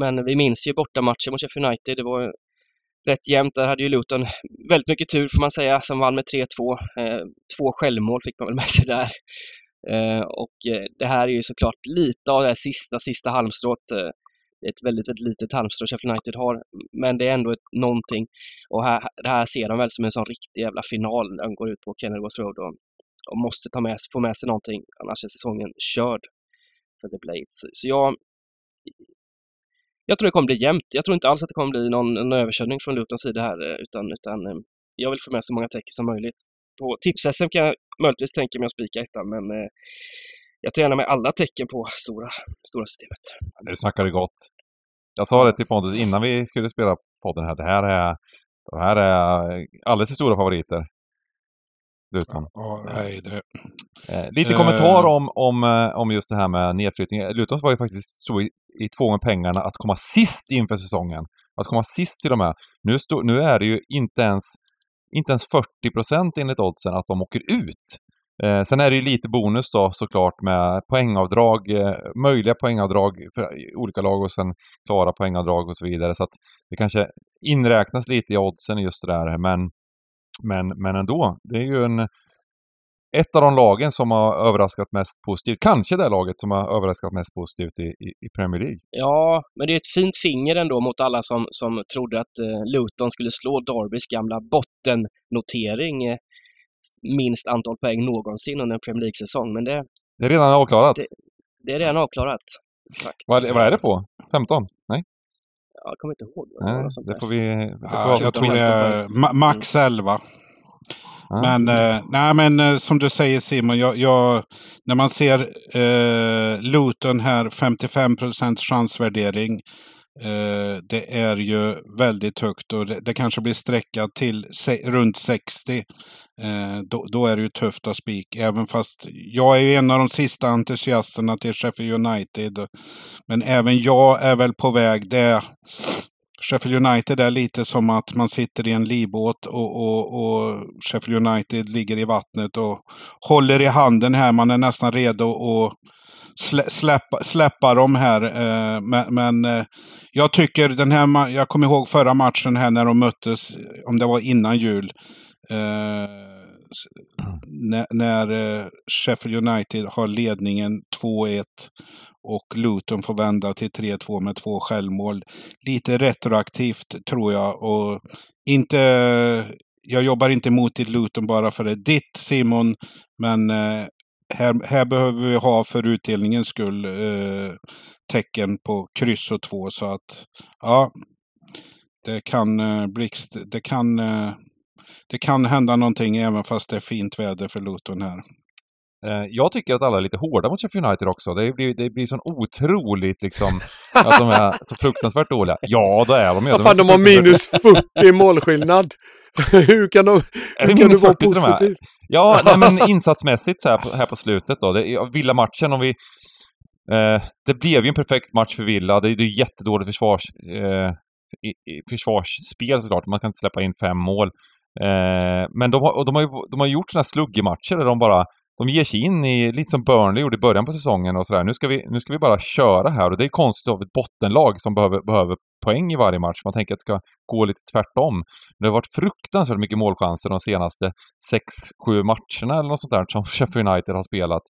men vi minns ju bortamatchen mot Sheffield United. Det var rätt jämnt. Där hade ju Luton väldigt mycket tur får man säga, som vann med 3-2. Eh, två självmål fick man väl med sig där. Eh, och eh, det här är ju såklart lite av det här sista, sista halmstrået. Eh, ett väldigt, väldigt litet halmstrå Sheffield United har. Men det är ändå ett, någonting. Och här, det här ser de väl som en sån riktig jävla final när de går ut på Kenilworth Road och, och måste ta med, få med sig någonting. Annars är säsongen körd för The Blades. Så jag, jag tror det kommer bli jämnt. Jag tror inte alls att det kommer bli någon, någon överkörning från Lutons sida här, utan, utan jag vill få med så många tecken som möjligt. På tips-SM kan jag möjligtvis tänka mig att spika ettan, men eh, jag tar gärna med alla tecken på stora, stora systemet.
Nu snackar du gott. Jag sa det till Pontus innan vi skulle spela podden här. Det här är, det här är alldeles för stora favoriter. Luton.
Ja, nej, det,
Eh, lite
Eh.
kommentar om, om, eh, om just det här med nedflyttning. Luton var ju faktiskt stod i, i två med pengarna att komma sist inför säsongen. Att komma sist till och med. Nu, stå, nu är det ju inte ens, inte ens 40 procent enligt oddsen att de åker ut. Eh, sen är det ju lite bonus då såklart med poängavdrag, eh, möjliga poängavdrag för olika lag och sen klara poängavdrag och så vidare. Så att det kanske inräknas lite i oddsen just det där. Men, men, men ändå, det är ju en ett av de lagen som har överraskat mest positivt. Kanske det laget som har överraskat mest positivt i, i, i Premier League.
Ja, men det är ett fint finger ändå mot alla som, som trodde att eh, Luton skulle slå Darbys gamla bottennotering. Eh, minst antal poäng någonsin under en Premier League-säsong. Men det,
Det är redan avklarat.
Det- det är redan avklarat. Exakt.
Vad, är det- vad är det på? 15? Nej?
jag kommer inte ihåg.
Nej, det får vi... Det får
Ja,
vi
jag tror det är ma- max 11. Men, eh, nej, men eh, som du säger Simon, jag, jag, när man ser eh, Luton här, 55 procents chansvärdering. Eh, det är ju väldigt högt och det, det kanske blir sträckat till se, runt 60. Eh, då, då är det ju tufft att spik. Även fast jag är ju en av de sista entusiasterna till Sheffield United. Men även jag är väl på väg. Det, Sheffield United är lite som att man sitter i en livbåt och, och, och Sheffield United ligger i vattnet och håller i handen här. Man är nästan redo att släppa, släppa dem här. Eh, men men eh, jag tycker den här, jag kommer ihåg förra matchen här när de möttes, om det var innan jul. Eh, när när eh, Sheffield United har ledningen 2-1 och Luton får vända till 3-2 med två självmål. Lite retroaktivt tror jag och inte jag jobbar inte mot ditt Luton bara för det är ditt Simon, men eh, här, här behöver vi ha för utdelningens skull eh, tecken på kryss och två så att ja, det kan eh, blixt, det kan eh, det kan hända någonting även fast det är fint väder för Luton här.
Eh, Jag tycker att alla är lite hårda mot Sheffield United också. Det blir, det blir sån otroligt liksom att de är så fruktansvärt dåliga. Ja, då är de ju.
Vad fan,
så
de har minus 40 målskillnad. hur kan de...
Det
Hur kan du vara
40 till och med?
positiv?
Ja, nej, men insatsmässigt så här på, här på slutet då. Det, Villa-matchen om vi... Eh, det blev ju en perfekt match för Villa. Det, det är jättedåligt försvars, eh, i, i försvarsspel såklart. Man kan inte släppa in fem mål. Eh, men de har, och de har, ju, de har gjort sådana här sluggematcher där de bara... De ger sig in i, lite som Burnley gjorde i början på säsongen och sådär. Nu ska vi, nu ska vi bara köra här och det är konstigt av ett bottenlag som behöver, behöver poäng i varje match. Man tänker att det ska gå lite tvärtom. Men det har varit fruktansvärt mycket målchanser de senaste sex, sju matcherna eller något sånt där som Sheffield United har spelat.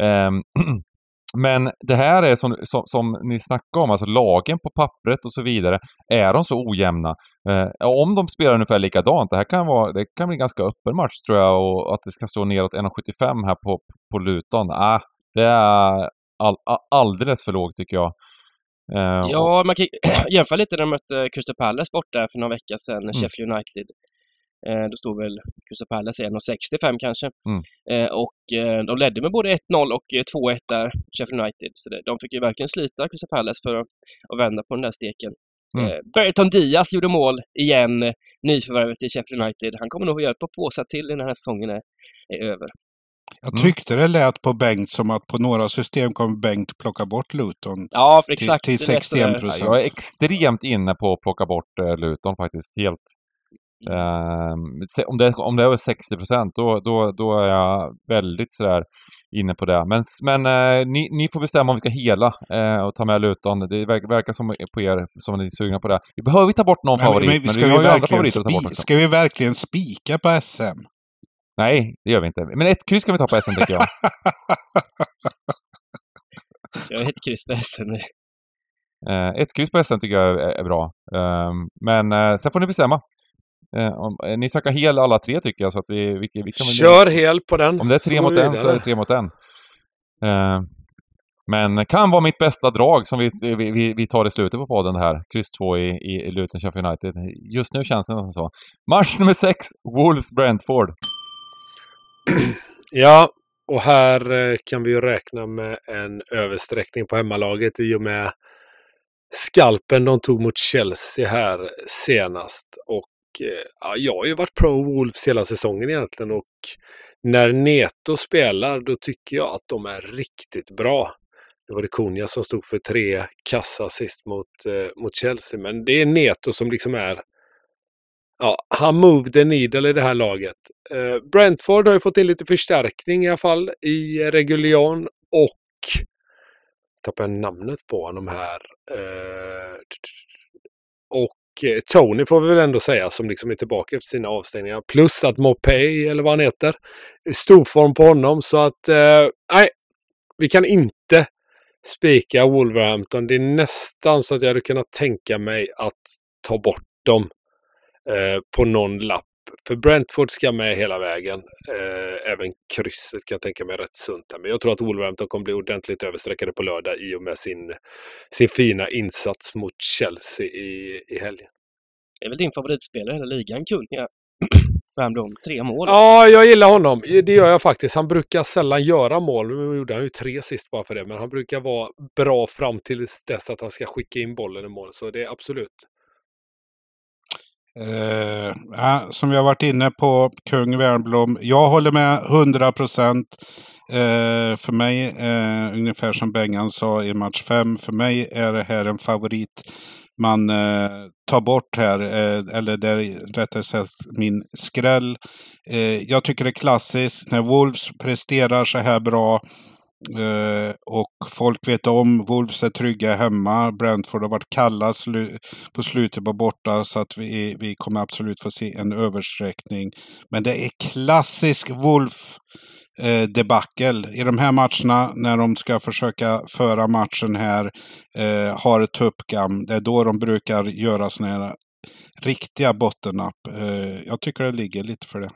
Um, men det här är som, som, som ni snackade om, alltså lagen på pappret och så vidare, är de så ojämna? Eh, om de spelar ungefär likadant, det här kan vara, det kan bli en ganska öppen match tror jag och att det ska stå neråt 1,75 här på, på Luton, ah, det är all, alldeles för lågt tycker jag. Eh, och-
Ja, man kan jämföra lite när de mötte Crystal Palace borta för några veckor sedan,
Mm.
Sheffield United. Eh, då stod väl Crystal Palace 1,65 kanske.
Mm.
Eh, och eh, de ledde med både 1-0 och eh, 2-1 där, Sheffield United. Så det, de fick ju verkligen slita Crystal Palace för att, att vända på den där steken.
Mm.
Eh, Berton Diaz gjorde mål igen, eh, nyförvärvet till Sheffield United. Han kommer nog att göra ett par påsar till innan den här säsongen är, är över.
Jag
Mm.
tyckte det lät på Bengt som att på några system kommer Bengt plocka bort Luton.
Ja,
Till-
exakt.
till
sådär.
61 procent.
Ja, jag är extremt inne på att plocka bort eh, Luton faktiskt, helt. Ehm, se- om, det, om det är över 60 procent, då, då, då är jag väldigt sådär inne på det. Men, men eh, ni, ni får bestämma om vi ska hela eh, och ta med Luton. Det verkar, verkar som på er som ni är sugna på det. Vi behöver ta bort någon favorit, men,
ska,
vi
vi
har ju andra
verkligen
favoriter att ta bort också.
ska vi verkligen spika på SM?
Nej, det gör vi inte. Men ett kryss kan vi ta på SM tycker jag.
Jag är helt kryss på SM.
Eh, ett kryss på SM tycker jag är, är bra. Ehm, men eh, sen får ni bestämma. Eh, eh, ni snackar hel alla tre tycker jag, så att vi, vi, vi väl...
Kör hel på den.
Om det är tre mot
vi
en så är det tre mot en. Eh, men kan vara mitt bästa drag som vi, vi, vi- vi tar i slutet på podden här. Kryss 2 i, i, Luton Sheffield United. Just nu känns det nästan så. Match nummer 6, Wolves-Brentford.
Ja, och här eh, kan vi ju räkna med en översträckning på hemmalaget i och med skalpen de tog mot Chelsea här senast. Och ja, jag har ju varit pro Wolves hela säsongen egentligen och när Neto spelar då tycker jag att de är riktigt bra. Nu var det Cunha som stod för tre kassa sist mot, eh, mot Chelsea, men det är Neto som liksom är Ja, han moved the needle i det här laget. Eh, Brentford har ju fått in lite förstärkning i alla fall i Regulion och tappar jag namnet på honom här. Eh, och Eh, Tony får vi väl ändå säga som liksom är tillbaka efter sina avstängningar. Plus att Mopay, eller vad han heter, är storform på honom. Så att, eh, nej, vi kan inte spika Wolverhampton. Det är nästan så att jag hade kunnat tänka mig att ta bort dem eh, på någon lapp. För Brentford ska med hela vägen. Eh, även krysset kan jag tänka mig rätt sunt. Men jag tror att Wolverhampton kommer bli ordentligt översträckade på lördag i och med sin, sin fina insats mot Chelsea i, i helgen.
Det är väl din favoritspelare i hela ligan, Kunja? Wernbloom, tre mål.
Ja, jag gillar honom. Det gör jag faktiskt. Han brukar sällan göra mål. Nu gjorde han ju tre sist bara för det, men han brukar vara bra fram till dess att han ska skicka in bollen i mål. Så det är absolut.
Eh, som vi har varit inne på, kung Wernbloom. Jag håller med 100 procent. Eh, för mig, eh, ungefär som Bengan sa i match 5, för mig är det här en favorit man eh, tar bort här, eh, eller det är rättare sagt min skräll. Eh, jag tycker det är klassiskt när Wolves presterar så här bra Eh, Eh, och folk vet om, Wolves är trygga hemma. Brentford har varit kalla slu på slutet på borta så att vi, vi kommer absolut få se en översträckning. Men det är klassisk Wolf eh, debacle. I de här matcherna när de ska försöka föra matchen här, eh, har ett tuppgam, det är då de brukar göra sådana här riktiga bottennapp. Eh, jag tycker det ligger lite för det.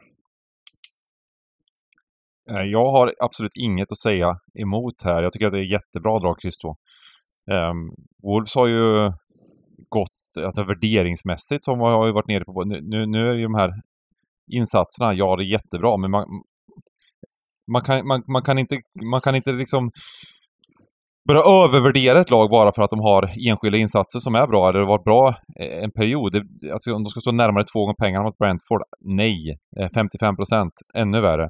Eh, jag har absolut inget att säga emot här. Jag tycker att det är jättebra drag Christo. Um, Wolves har ju gått, alltså värderingsmässigt som har ju varit nere på, nu, nu är ju de här insatserna, ja det är jättebra men man, man, kan, man, man, kan inte, man kan inte liksom börja övervärdera ett lag bara för att de har enskilda insatser som är bra eller har varit bra eh, en period. Alltså om de ska stå närmare två gånger pengarna mot Brentford, nej. Eh, 55 procent, ännu värre.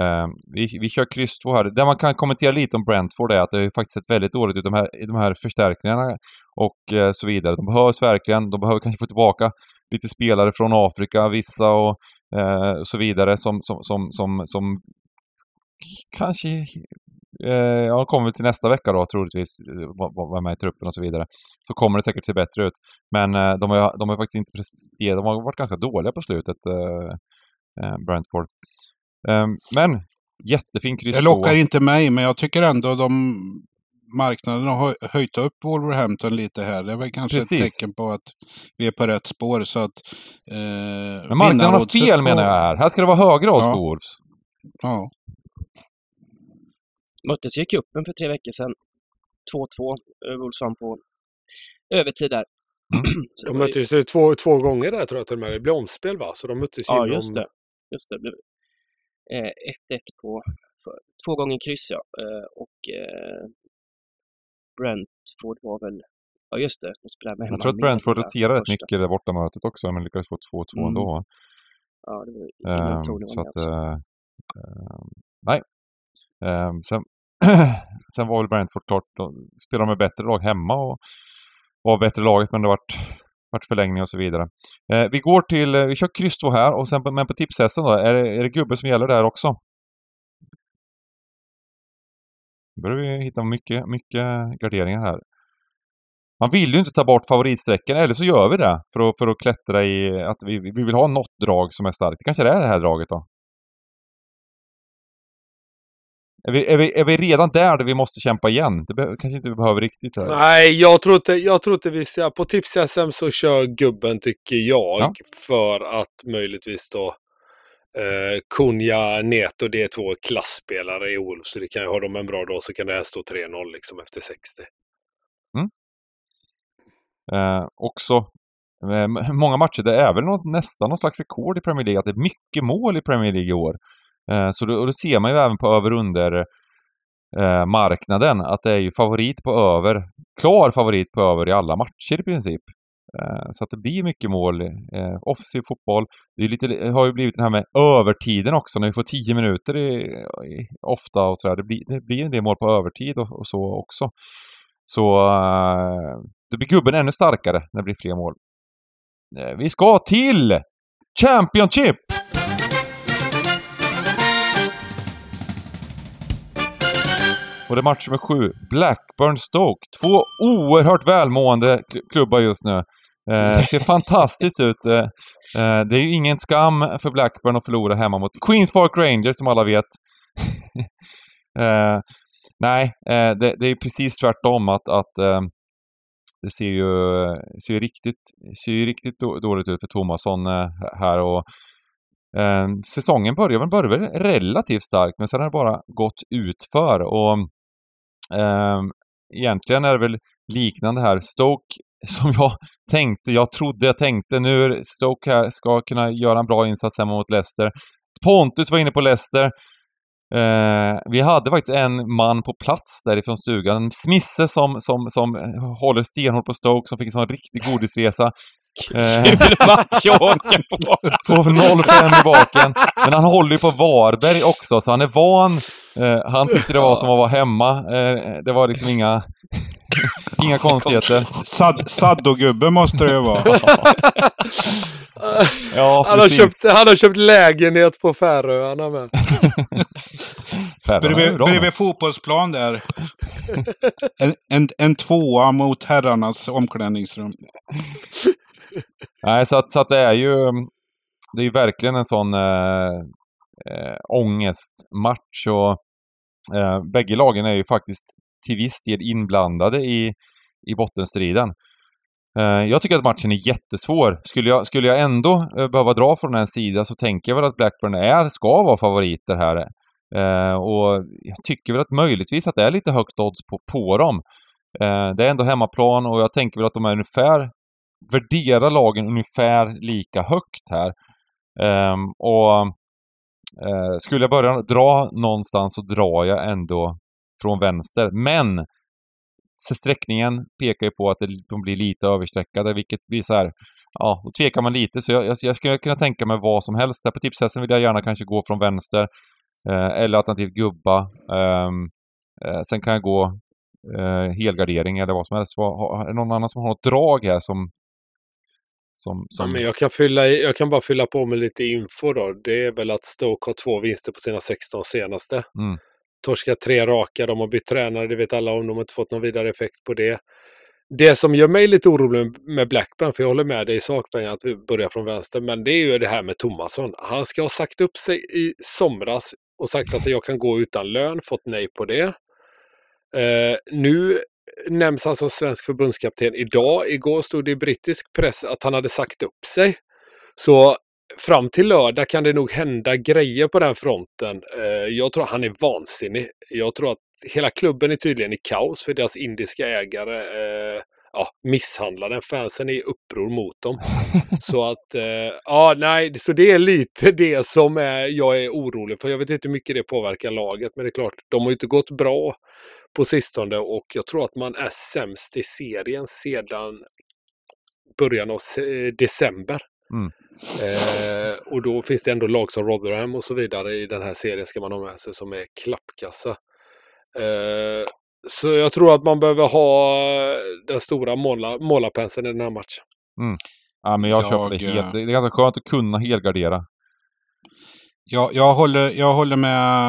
Uh, vi, vi kör kryss 2 här. Det man kan kommentera lite om Brentford är att det har faktiskt sett väldigt dåligt ut de här, de här förstärkningarna och uh, så vidare. De behövs verkligen. De behöver kanske få tillbaka lite spelare från Afrika, vissa och uh, så vidare som, som, som, som, som kanske eh, ja, kommer till nästa vecka då troligtvis, vara med i truppen och så vidare. Så kommer det säkert se bättre ut. Men eh, de, har, de har faktiskt inte presterat, de har varit ganska dåliga på slutet, eh, eh Brentford. Ehm, men jättefin kryss
Det lockar inte mig, men jag tycker ändå de marknaden har höjt upp Wolverhampton lite här. Det är väl kanske Precis. ett tecken på att vi är på rätt spår. Så att,
eh, Men marknaden har fel på... menar jag här. Här ska det vara högre odds ja. på Wolves.
Ja.
Möttes ju i cupen för tre veckor sedan. 2-2. Wolves vann på övertid där.
Mm. de möttes ju två, två gånger där tror jag till och med. Det blev omspel va? Så de möttes
ja, inom... just det. Just det. 1-1 eh, på två gånger kryss ja. Eh, och eh, Brentford var väl, ja just det, de spelade med
Jag tror att Brentford roterade rätt mycket det bortamötet också, men lyckades få 2-2 mm. ändå.
Ja, det var ingen um,
så att, uh, uh, nej. Um, sen, sen var väl Brentford klart, de spelade med bättre lag hemma och var bättre laget, men det vart vart förlängning och så vidare. Eh, vi går till, eh, vi kör kryss 2 här och sen på, men på tipshästen då, är det, är det gubbe som gäller där också? Nu börjar vi hitta mycket, mycket garderingar här. Man vill ju inte ta bort favoritsträckan, eller så gör vi det för att, för att klättra i att vi, vi vill ha något drag som är starkt. Det kanske är det här draget då? Är vi, är, vi, är vi redan där, där vi måste kämpa igen? Det be, kanske inte vi behöver riktigt. Här.
Nej, jag tror inte, jag tror inte vi ska... På Tips-SM så kör gubben, tycker jag, ja. för att möjligtvis då eh, Kunja, Neto, det är två klassspelare i Wolves. Så det kan, har de en bra dag så kan det här stå 3-0 liksom efter 60.
Mm. Eh, också eh, många matcher, det är väl något, nästan någon slags rekord i Premier League, att det är mycket mål i Premier League i år. Eh, så då, och då ser man ju även på över under eh, marknaden att det är ju favorit på över, klar favorit på över i alla matcher i princip. Eh, så att det blir mycket mål. Eh, offensiv fotboll. Det är lite, har ju blivit det här med övertiden också, när vi får tio minuter i, i, ofta och sådär. Det blir, det blir en del mål på övertid och, och så också. Så eh, då blir gubben ännu starkare när det blir fler mål. Eh, vi ska till Championship! Och det är match nummer sju. Blackburn Stoke. Två oerhört välmående klubbar just nu. Eh, ser fantastiskt ut. Eh, eh, det är ju ingen skam för Blackburn att förlora hemma mot Queens Park Rangers som alla vet. eh, nej, eh, det, det, är precis tvärtom att, att eh, det ser ju, ser ju riktigt, ser ju riktigt dåligt ut för Tomasson här och Eh, säsongen började väl relativt starkt men sen har det bara gått utför och egentligen är det väl liknande här. Stoke som jag tänkte, jag trodde, jag tänkte nu Stoke här ska kunna göra en bra insats hemma mot Leicester. Pontus var inne på Leicester. Eh, vi hade faktiskt en man på plats därifrån stugan. Smisse som, som, som håller stenhårt på Stoke, som fick en sån riktig godisresa.
Kul match att åka på!
på 0-5 i baken. Men han håller ju på Varberg också, så han är van. Eh, han tyckte det var som att vara hemma. Eh, det var liksom inga, inga konstigheter.
Sad, Saddogubbe måste det ju vara.
Ja,
han, har köpt, han har köpt lägenhet på Färöarna med.
Bredvid, bredvid fotbollsplan där. En, en, en tvåa mot herrarnas omklädningsrum.
Nej, så att, så att det är ju... Det är ju verkligen en sån äh, eh, ångestmatch och eh, bägge lagen är ju faktiskt till viss del inblandade i, i bottenstriden. Eh, jag tycker att matchen är jättesvår. Skulle jag, skulle jag ändå eh, behöva dra från en sida så tänker jag väl att Blackburn är, ska vara favoriter här. Eh, och jag tycker väl att möjligtvis att det är lite högt odds på, på dem. Eh, det är ändå hemmaplan och jag tänker väl att de är ungefär, värderar lagen ungefär lika högt här. Ehm, och eh, skulle jag börja dra någonstans så drar jag ändå från vänster. Men sträckningen pekar ju på att det- de blir lite överstreckade, vilket blir så här, ja, då tvekar man lite. Så jag, jag, jag skulle kunna tänka mig vad som helst. Här på tipshästen vill jag gärna kanske gå från vänster, eh, eller alternativt gubba. Ehm, eh, sen kan jag gå eh, helgardering eller vad som helst. Var, har, är det någon annan som har något drag här som som,
Ja,
som
men jag, kan fylla i, jag kan bara fylla på med lite info då. Det är väl att Stoke har två vinster på sina 16 senaste.
Mm.
Torskat tre raka, de har bytt tränare, det vet alla om. De har inte fått någon vidare effekt på det. Det som gör mig lite orolig med Blackburn, för jag håller med dig i sak Bengan, att vi börjar från vänster, men det är ju det här med Tomasson. Han ska ha sagt upp sig i somras och sagt att jag kan gå utan lön, fått nej på det. Eh, nu nämns han som svensk förbundskapten idag. Igår stod det i brittisk press att han hade sagt upp sig. Så fram till lördag kan det nog hända grejer på den fronten. Eh, jag tror han är vansinnig. Jag tror att hela klubben är tydligen i kaos för deras indiska ägare eh, ja, misshandlar den. Fansen är i uppror mot dem. Så att, eh, ja, nej, så det är lite det som är, jag är orolig för. Jag vet inte hur mycket det påverkar laget, men det är klart, de har ju inte gått bra på sistone och jag tror att man är sämst i serien sedan början av se- december.
Mm.
Eh, och då finns det ändå lag som Rotherham och så vidare i den här serien ska man ha med sig som är klappkassa. Eh, så jag tror att man behöver ha den stora måla, målarpenseln i den här matchen.
ja, men jag,
Jag,
köper det helt.
eh,
Det är ganska skönt att kunna helgardera.
Jag, jag, håller, jag håller med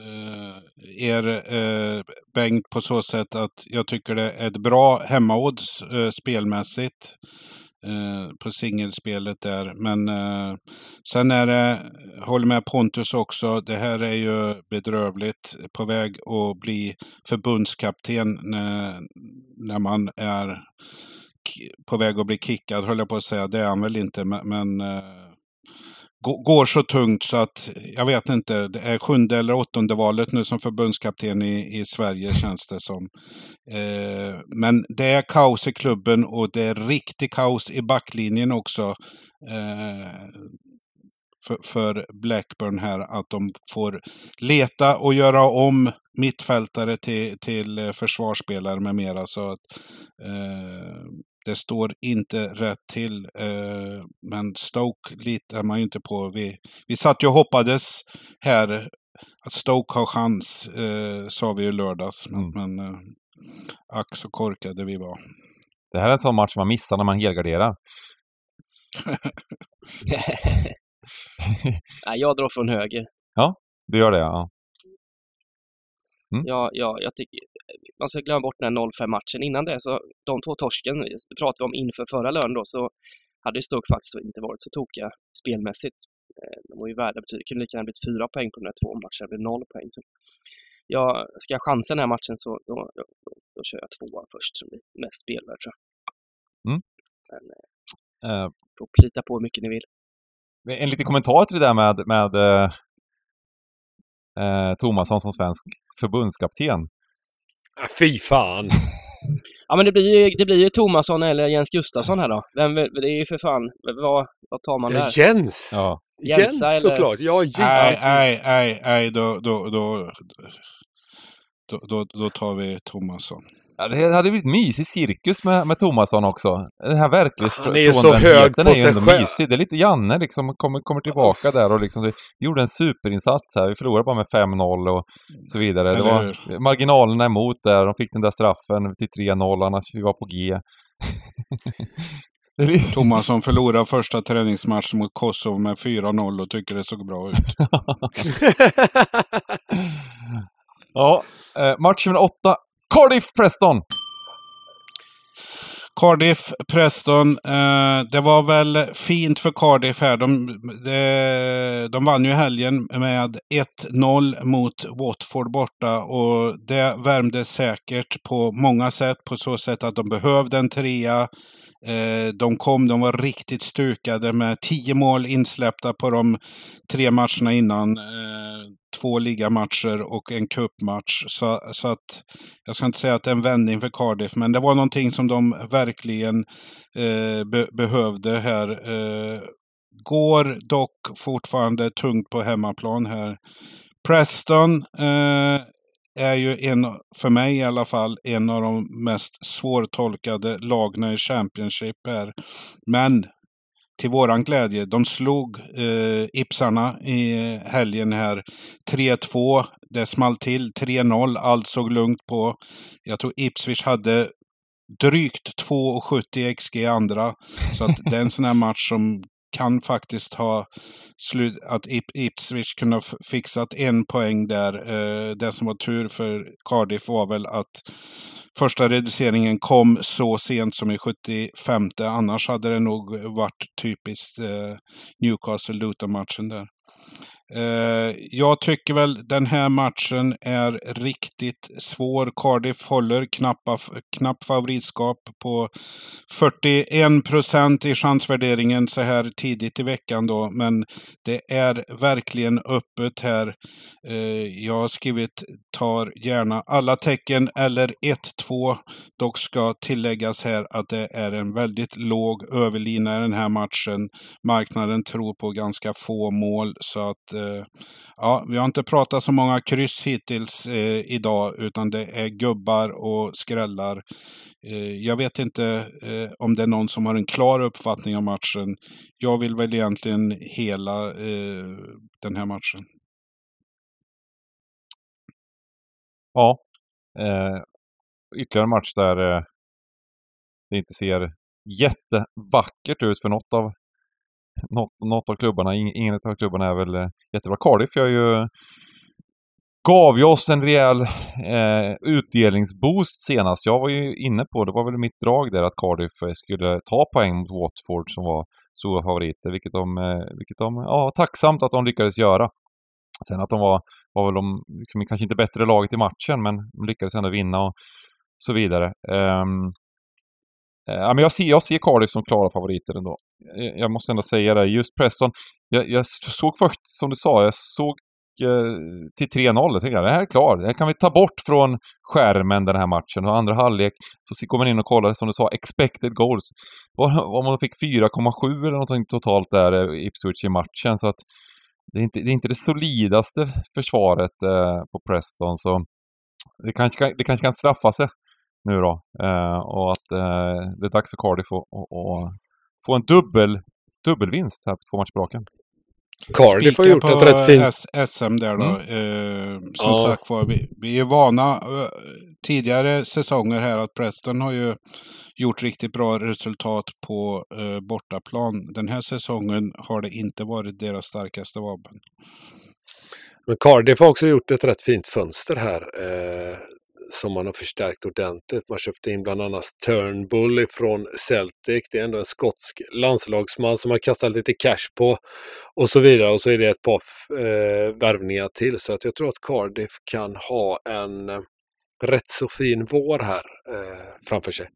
eh, er, eh, Bengt, på så sätt att jag tycker det är ett bra hemmaodds eh, spelmässigt eh, på singelspelet där. Men eh, sen är det, jag håller med Pontus också, det här är ju bedrövligt på väg att bli förbundskapten när, när man är på väg att bli kickad, höll jag på att säga. Det är han väl inte, men, men eh, går så tungt så att jag vet inte. Det är sjunde eller åttonde valet nu som förbundskapten i, i Sverige känns det som. Eh, men det är kaos i klubben och det är riktigt kaos i backlinjen också. Eh, för, för Blackburn här att de får leta och göra om mittfältare till, till försvarsspelare med mera. Så att, eh, det står inte rätt till. Eh, men Stoke litar man ju inte på. Vi, vi satt ju och hoppades här att Stoke har chans, eh, sa vi i lördags. Men,
Mm.
men eh, ack så korkade vi var.
Det här är en sån match man missar när man helgarderar.
Nej, jag drar från höger.
Du gör det, ja.
Ja, ja, jag tycker, man ska glömma bort den här 0-5-matchen. Innan det, så de två torsken, pratade vi om inför förra lördagen då, så hade ju Stoke faktiskt inte varit så tokiga spelmässigt. Eh, De var ju värda betydligt, det kunde lika gärna blivit fyra poäng på de här två matcherna, det blev noll poäng. Så jag, ska jag chansa den här matchen så då, då, då, då kör jag tvåa först som blir mest spelvärd tror jag.
Mm.
Men eh, får plita på hur mycket ni vill.
En liten kommentar till det där med, med eh, eh, Tomasson som svensk förbundskapten.
Ah, Fy fan!
Ja men det blir ju, det blir ju Tomasson eller Jens Gustafsson här då. Vem, det är ju för fan, vad, vad tar man där?
Jens!
Ja.
Jens
Jensa eller-
såklart! Ja,
Nej,
givetvis!
nej, nej, nej, då, då, då, då, då, då tar vi Tomasson.
Ja, det hade blivit mysig cirkus med, med Tomasson också. Den här verklighetsfrånvändheten
är ju så hög på
är ju
sig
ändå
själv.
mysig. Det är lite Janne liksom, kommer, kommer tillbaka där och liksom, vi gjorde en superinsats här. Vi förlorade bara med 5-0 och så vidare. Det var marginalerna emot där. De fick den där straffen till 3-0, annars vi var på G.
Tomasson förlorar första träningsmatchen mot Kosovo med 4-0 och tycker det såg bra ut.
ja, eh, match nummer åtta. Cardiff Preston!
Cardiff, Preston. Eh, det var väl fint för Cardiff här. De, de, de vann ju helgen med 1-0 mot Watford borta och det värmde säkert på många sätt. På så sätt att de behövde en trea. Eh, de kom, de var riktigt stukade med tio mål insläppta på de tre matcherna innan. Eh, två ligamatcher och en cupmatch. Så, så att jag ska inte säga att det är en vändning för Cardiff, men det var någonting som de verkligen eh, be behövde här. Eh, går dock fortfarande tungt på hemmaplan här. Preston eh, är ju en, för mig i alla fall, en av de mest svårtolkade lagna i Championship här. Men till våran glädje, de slog eh, Ipsarna i helgen här. 3-2, det small till. 3-0, allt såg lugnt på. Jag tror Ipswich hade drygt 2,70 XG i andra. Så att det är en sån här match som kan faktiskt ha slut, att Ip Ipswich kunde ha fixat en poäng där. Eh, det som var tur för Cardiff var väl att första reduceringen kom så sent som i 75. Annars hade det nog varit typiskt eh, Newcastle-Luton-matchen där. Eh, jag tycker väl den här matchen är riktigt svår. Cardiff håller knappa, knapp favoritskap på 41 procent i chansvärderingen så här tidigt i veckan då. Men det är verkligen öppet här. Eh, jag har skrivit tar gärna alla tecken eller 1-2. Dock ska tilläggas här att det är en väldigt låg överlina i den här matchen. Marknaden tror på ganska få mål så att Eh, ja, vi har inte pratat så många kryss hittills eh, idag utan det är gubbar och skrällar. Eh, jag vet inte eh, om det är någon som har en klar uppfattning om matchen. Jag vill väl egentligen hela eh, den här matchen.
Ja. Eh, ytterligare en match där eh, det inte ser jättevackert ut för något av, något, något av klubbarna. Ingen av klubbarna är väl eh, jättebra. Cardiff gör ju gav ju oss en rejäl eh, utdelningsboost senast. Jag var ju inne på, det var väl mitt drag där, att Cardiff eh, skulle ta poäng mot Watford som var stora favoriter, vilket de, eh, vilket de ja, tacksamt att de lyckades göra. Sen att de var, var väl de, liksom, kanske inte bättre laget i matchen, men de lyckades ändå vinna och så vidare. Um, eh, ja, men jag, ser, jag ser Cardiff som klara favoriter ändå. Eh, jag måste ändå säga det. Just Preston, jag, jag såg först, som du sa, jag såg eh, till 3-0. Jag tänkte, det här är klart. Det här kan vi ta bort från skärmen den här matchen. Och andra halvlek så går man in och kollar, som du sa, expected goals. Om man fick 4,7 eller någonting totalt där, eh, Ipswich i matchen. Så att det är inte det, är inte det solidaste försvaret eh, på Preston, så det kanske, kan, det kanske kan straffa sig nu då. Eh, och att eh, det är dags för Cardiff att få en dubbel, dubbelvinst här på två matcher på raken.
Cardiff har gjort
på
ett rätt fint...
S- SM där då.
Mm.
Eh, som
Ja.
sagt var, vi, vi är vana eh, tidigare säsonger här att Preston har ju gjort riktigt bra resultat på eh, bortaplan. Den här säsongen har det inte varit deras starkaste vapen.
Men Cardiff har också gjort ett rätt fint fönster här. Eh, som man har förstärkt ordentligt. Man köpte in bland annat Turnbull ifrån Celtic. Det är ändå en skotsk landslagsman som man kastat lite cash på. Och så vidare. Och så är det ett par eh, värvningar till. Så att jag tror att Cardiff kan ha en eh, rätt så fin vår här eh, framför sig.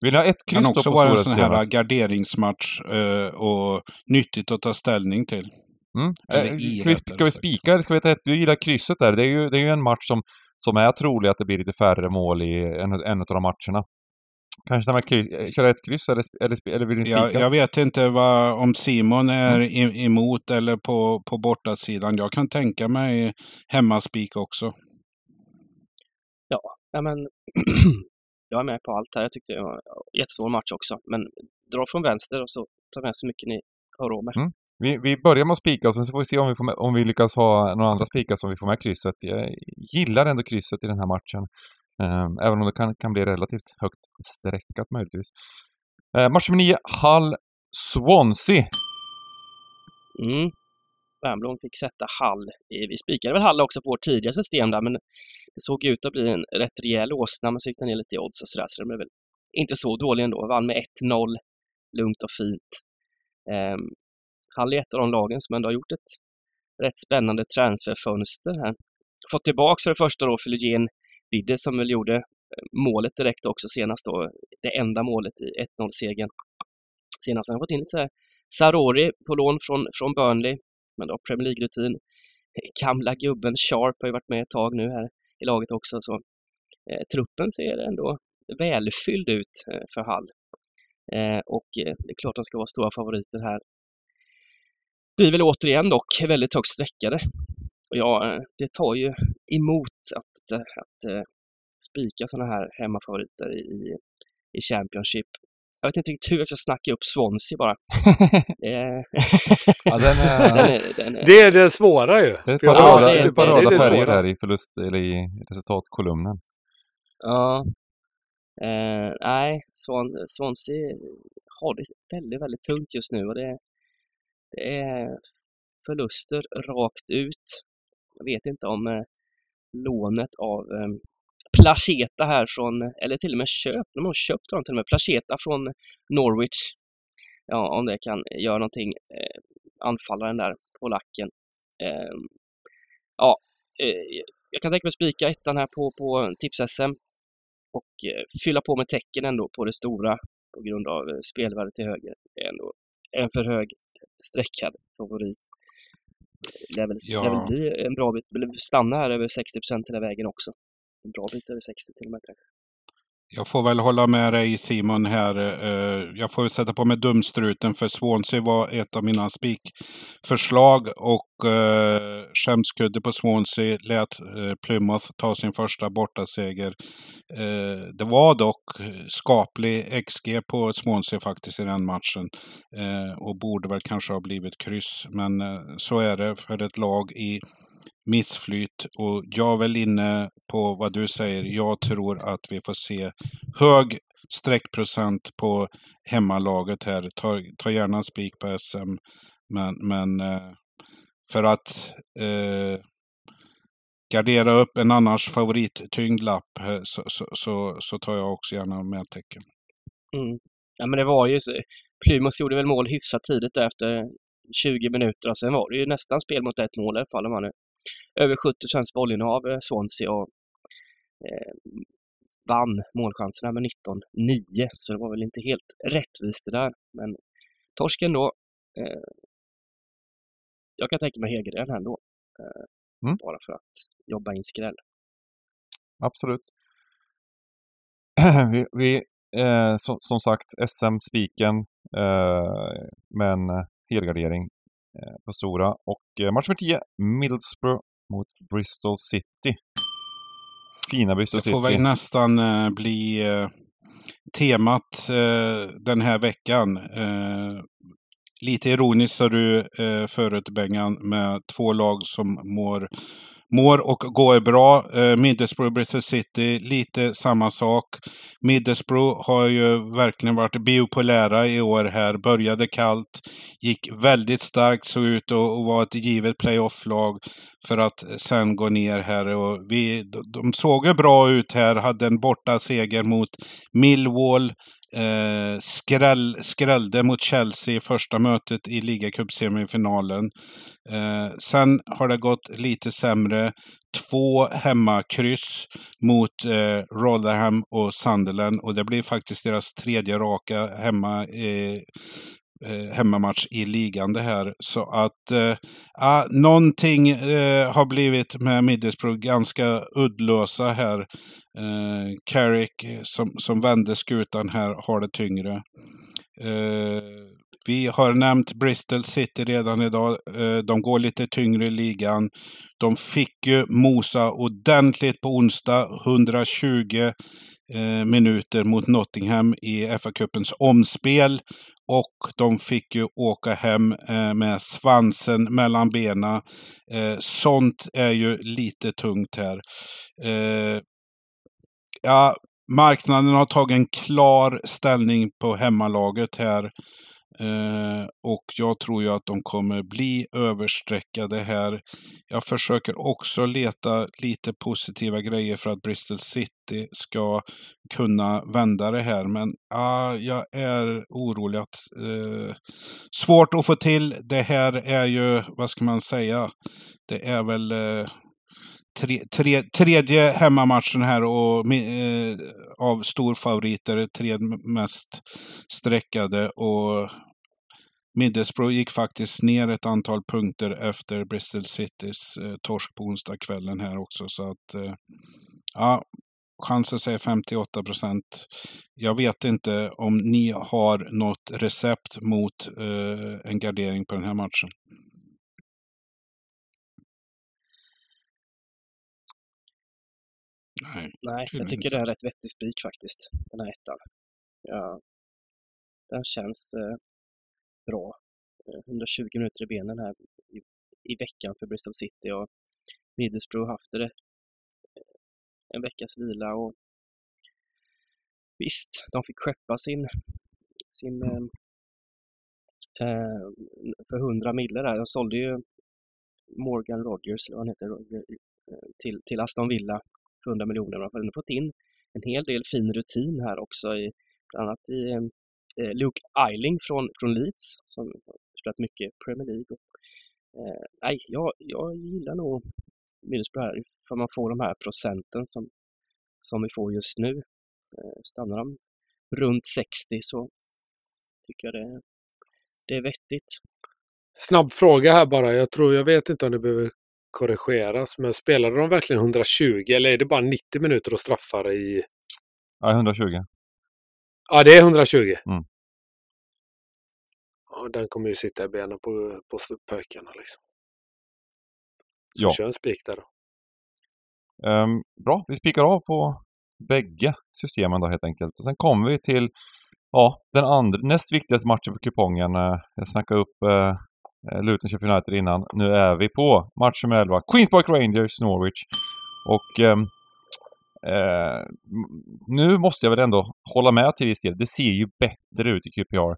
Vill ni ha ett kryss
kan också vara en sån här garderingsmatch eh, och nyttigt att ta ställning till.
Mm.
Eller
Eh,
i
ska vi, ska vi spika eller ska vi ta ett? Du gillar krysset där. Det är ju, det är ju en match som, som är trolig att det blir lite färre mål i en, en av de matcherna. Kanske med kry, eh, köra ett kryss eller, eller, eller vill ni spika?
Jag, jag vet inte vad, om Simon är
Mm.
emot eller på, på bortasidan. Jag kan tänka mig hemmaspik också.
Ja, men jag är med på allt här. Jag tyckte det var en jättesvår match också. Men dra från vänster och så ta med så mycket ni har råd med.
Mm. Vi, vi börjar med att spika och sen så får vi se om vi, får med, om vi lyckas ha några andra spikar som vi får med krysset. Jag gillar ändå krysset i den här matchen. Eh, även om det kan, kan bli relativt högt streckat möjligtvis. Eh, match nummer 9, Hull Swansea.
Mm. Wernbloom fick sätta Hall. Vi spikade väl Hall också på vårt tidiga system där, men det såg ut att bli en rätt rejäl åsna, men så gick den ner lite i odds och sådär, så det blev väl inte så dålig ändå. Vann med 1-0, lugnt och fint. Um, han är ett av de lagen som ändå har gjort ett rätt spännande transferfönster här. Fått tillbaks för det första då Fylogen Vidde som väl gjorde eh, målet direkt också senast då. Det enda målet i 1-0-segern. Senast har han fått in lite så här Sarori på lån från, från Burnley, men då Premier League-rutin. Gamla gubben Sharp har ju varit med ett tag nu här i laget också. Så, eh, truppen ser ändå välfylld ut eh, för Hall. Eh, och eh, det är klart de ska vara stora favoriter här. Blir väl återigen dock väldigt högt sträckade. Och ja, eh, det tar ju emot att, eh, att eh, spika sådana här hemmafavoriter i, i, Championship. Jag vet inte riktigt hur jag ska snacka upp Swansea bara. Det är,
Ja, den är,
den är, den är,
Det är det svåra ju.
det är ett par röda, par färger här i förlust eller i resultatkolumnen.
Ja. Eh, nej, Swan, Swansea har det väldigt, väldigt tungt just nu och det, det är förluster rakt ut. Jag vet inte om eh, lånet av eh, Placeta här från, eller till och med köp, de har köpt honom till och med, Placeta från Norwich. Ja, om det kan göra någonting, eh, anfallaren där, polacken. Eh, ja, eh, jag kan tänka mig spika ettan här på, på tips-SM och fylla på med tecken ändå på det stora på grund av spelvärdet till höger. Det är ändå en för hög sträckad favorit. Det väl,
Ja.
väl bli en bra bit, stanna här över 60 hela vägen också. En bra bit över 60 till och med kanske.
Jag får väl hålla med dig Simon här. Eh, jag får sätta på mig dumstruten för Swansea var ett av mina spikförslag och eh, skämskudde på Swansea lät eh, Plymouth ta sin första bortaseger. Det var dock skaplig XG på Swansea faktiskt i den matchen och borde väl kanske ha blivit kryss. Men så är det för ett lag i missflyt och jag är väl inne på vad du säger. Jag tror att vi får se hög streckprocent på hemmalaget här. Ta, ta gärna en spik på SM. Men, men eh, för att eh, gardera upp en annars favorittyngd lapp eh, så, så, så, så tar jag också gärna med tecken.
Mm. Ja men det var ju så. Plymouth gjorde väl mål hyfsat tidigt där efter 20 minuter och sen var det ju nästan spel mot ett mål i alla fall. Om man nu över 70 procents bollinnehav eh, Swansea och eh, vann målchanserna med 19-9 så det var väl inte helt rättvist det där. Men torsken då. Eh, jag kan tänka mig Hegergren här ändå. Eh,
Mm.
Bara för att jobba in skräll.
Absolut. vi, vi eh, som, som sagt, SM-spiken, eh, men helgardering eh, på stora. Och eh, match nummer 10, Middlesbrough mot Bristol City. Fina Bristol
Det får
City.
väl nästan eh, bli eh, temat eh, den här veckan. Eh, lite ironiskt sa du eh, förut Bengan med två lag som mår, mår och går bra. Eh, Middlesbrough Bristol City, lite samma sak. Middlesbrough har ju verkligen varit biopolära i år här. Började kallt, gick väldigt starkt, såg ut att vara ett givet playoff-lag för att sen gå ner här. Och vi, de- de såg ju bra ut här, hade en borta seger mot Millwall. Eh, skräll, skrällde mot Chelsea i första mötet i ligacupsemifinalen. Eh, sen har det gått lite sämre. två hemmakryss mot eh, Rotherham och Sunderland och det blir faktiskt deras tredje raka hemma, eh, hemmamatch i ligan det här. Så att eh, någonting eh, har blivit med Middlesbrough ganska uddlösa här. Eh, Carrick eh, som, som vände skutan här har det tyngre. Eh, vi har nämnt Bristol City redan idag. Eh, de går lite tyngre i ligan. De fick ju mosa ordentligt på onsdag. 120 eh, minuter mot Nottingham i FA-cupens omspel. Och de fick ju åka hem eh, med svansen mellan benen. Eh, sånt är ju lite tungt här. Eh, ja, marknaden har tagit en klar ställning på hemmalaget här. Eh, och jag tror ju att de kommer bli överstreckade här. Jag försöker också leta lite positiva grejer för att Bristol City ska kunna vända det här. Men ah, jag är orolig att eh, svårt att få till. Det här är ju, vad ska man säga, det är väl eh, tre, tre, tredje hemmamatchen här och eh, av storfavoriter, tre mest streckade och Middlesbrough gick faktiskt ner ett antal punkter efter Bristol Citys eh, torsk på onsdagskvällen här också. Så att, eh, ja, chansen säger 58 procent. Jag vet inte om ni har något recept mot eh, en gardering på den här matchen.
Nej, Nej jag tycker inte. det är rätt vettig spik faktiskt, den här ettan. Ja, den känns eh, bra. 120 eh, minuter i benen här i, i veckan för Bristol City och Middlesbrough haft det eh, en veckas vila och visst, de fick skeppa sin, sin eh, eh för 100 mille där. De sålde ju Morgan Rogers, eller vad han heter, till, till Aston Villa 100 miljoner. Man har fått in en hel del fin rutin här också, i, bland annat i eh, Luke Eiling från, från Leeds som spelat mycket Premier League. Och, eh, nej, jag, jag gillar nog Middlesbrough här, för man får de här procenten som, som vi får just nu. Eh, stannar de runt 60 så tycker jag det, det är vettigt.
Snabb fråga här bara. Jag tror, jag vet inte om det behöver korrigeras, men spelade de verkligen 120 eller är det bara 90 minuter och straffar i...
Ja, 120.
Ja, det är 120.
Mm.
Ja, den kommer ju sitta i benen på, på pökarna liksom. Så
ja.
kör en spik där då.
Um, bra, vi spikar av på bägge systemen då helt enkelt. Och sen kommer vi till ja, den andra, näst viktigaste matchen på kupongen. Eh, jag snackade upp uh, Luton Sheffield United innan. Nu är vi på match nummer 11. Queens Park Rangers, Norwich. Och um, Eh, nu måste jag väl ändå hålla med till viss del. Det ser ju bättre ut i QPR.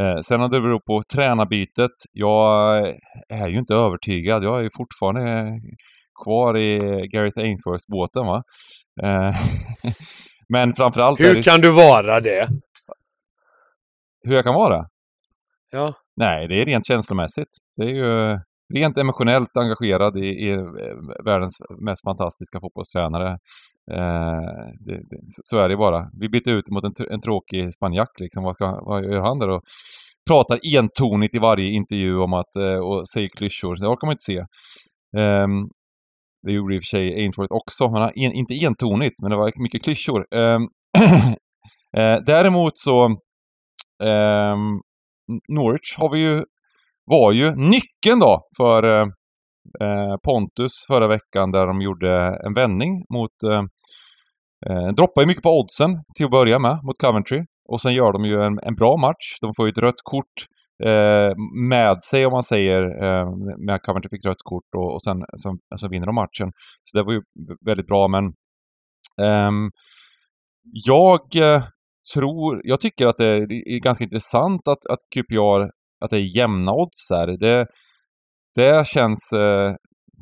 Eh, sen om det beror på tränarbytet, jag är ju inte övertygad. Jag är ju fortfarande kvar i Gareth Ainsworth-båten va. Eh, men framförallt...
Hur kan du vara det?
Hur jag kan vara?
Ja.
Nej, det är rent känslomässigt. Det är ju rent emotionellt engagerad i, i eh, världens mest fantastiska fotbollstränare. Eh, det, det, så är det bara. Vi bytte ut mot en, en tråkig spanjack liksom. Vad, ska, vad gör han där då? Pratar entonigt i varje intervju om att, eh, och säger klyschor. Det orkar man inte se. Eh, det gjorde i och för sig Ainsworth också, men en, inte entonigt, men det var mycket klyschor. Ehm, eh, däremot så ehm, Norwich har vi ju, var ju nyckeln då för eh, eh Pontus förra veckan där de gjorde en vändning mot... Eh, eh, droppar ju mycket på oddsen till att börja med mot Coventry. Och sen gör de ju en, en bra match. De får ju ett rött kort eh, med sig om man säger. Eh, med Coventry fick rött kort och, och sen så, så vinner de matchen. Så det var ju väldigt bra men... Ehm, jag eh, tror, jag tycker att det är ganska intressant att, att QPR, att det är jämna odds här. Det, det känns, eh,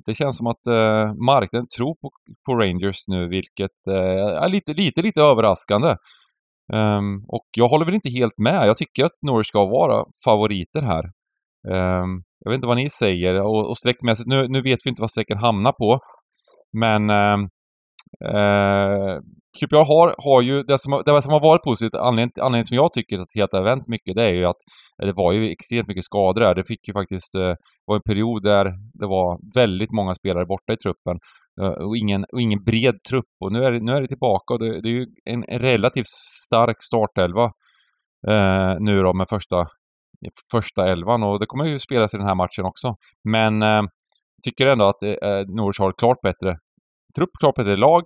det känns som att eh, marknaden tror på, på Rangers nu, vilket eh, är lite, lite, lite överraskande. Um, och jag håller väl inte helt med. Jag tycker att Norwich ska vara favoriter här. Um, jag vet inte vad ni säger och, och streckmässigt, nu, nu vet vi inte vad strecken hamnar på. Men ehm, eh, typ QPR har, har ju, det som, det som har varit positivt, anledningen, anledningen som jag tycker att det har vänt mycket, det är ju att eh, det var ju extremt mycket skador där. Det fick ju faktiskt, eh, det var en period där det var väldigt många spelare borta i truppen. Eh, och, ingen, och ingen bred trupp. Och nu är det, nu är det tillbaka och det, det är ju en, en relativt stark startelva eh, nu då med första, första elvan och det kommer ju spelas i den här matchen också. Men eh, tycker ändå att eh, Norwich har klart bättre trupp, klart bättre lag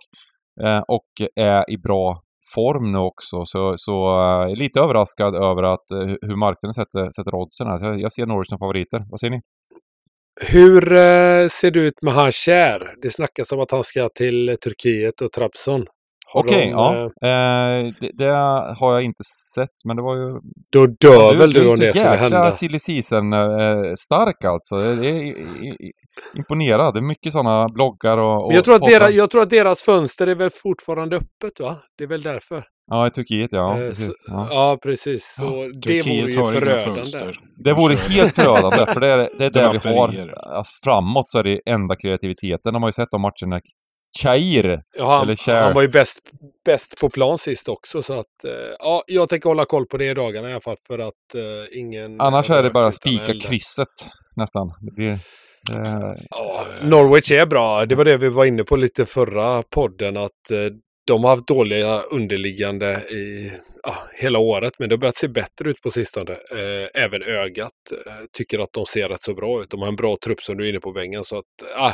eh, och är i bra form nu också. Så, så eh, är lite överraskad över att, eh, hur marknaden sätter, sätter oddsen här. Så jag, jag ser Norwich som favoriter. Vad säger ni?
Hur eh, ser det ut med Hancher? Det snackas om att han ska till Turkiet och Trabzon.
Okej, okay, ja. Eh, det, det, har jag inte sett, men det var ju...
Då dör väl du om det skulle hända.
Du är så season eh, stark alltså. Det är imponerad. Det är mycket sådana bloggar och... och
jag, tror att deras, jag tror att deras fönster är väl fortfarande öppet, va? Det är väl därför.
Ja, i Turkiet ja.
Eh,
precis.
Ja. ja. precis. Så ja, det vore ju förödande.
Det vore helt förödande, för det är det, är det vi har. Framåt så är det enda kreativiteten. De har ju sett de matcherna Chair.
Ja, han, han var ju bäst, bäst på plan sist också så att eh, ja, jag tänker hålla koll på det i dagarna i alla fall för att eh, ingen...
Annars är det bara spika krysset nästan. Det blir,
eh, ja, Norwich är bra. Det var det vi var inne på lite förra podden att eh, de har haft dåliga underliggande i ja, hela året, men det har börjat se bättre ut på sistone. Eh, även ögat eh, tycker att de ser rätt så bra ut. De har en bra trupp som du är inne på, Bengen. Så att, ah,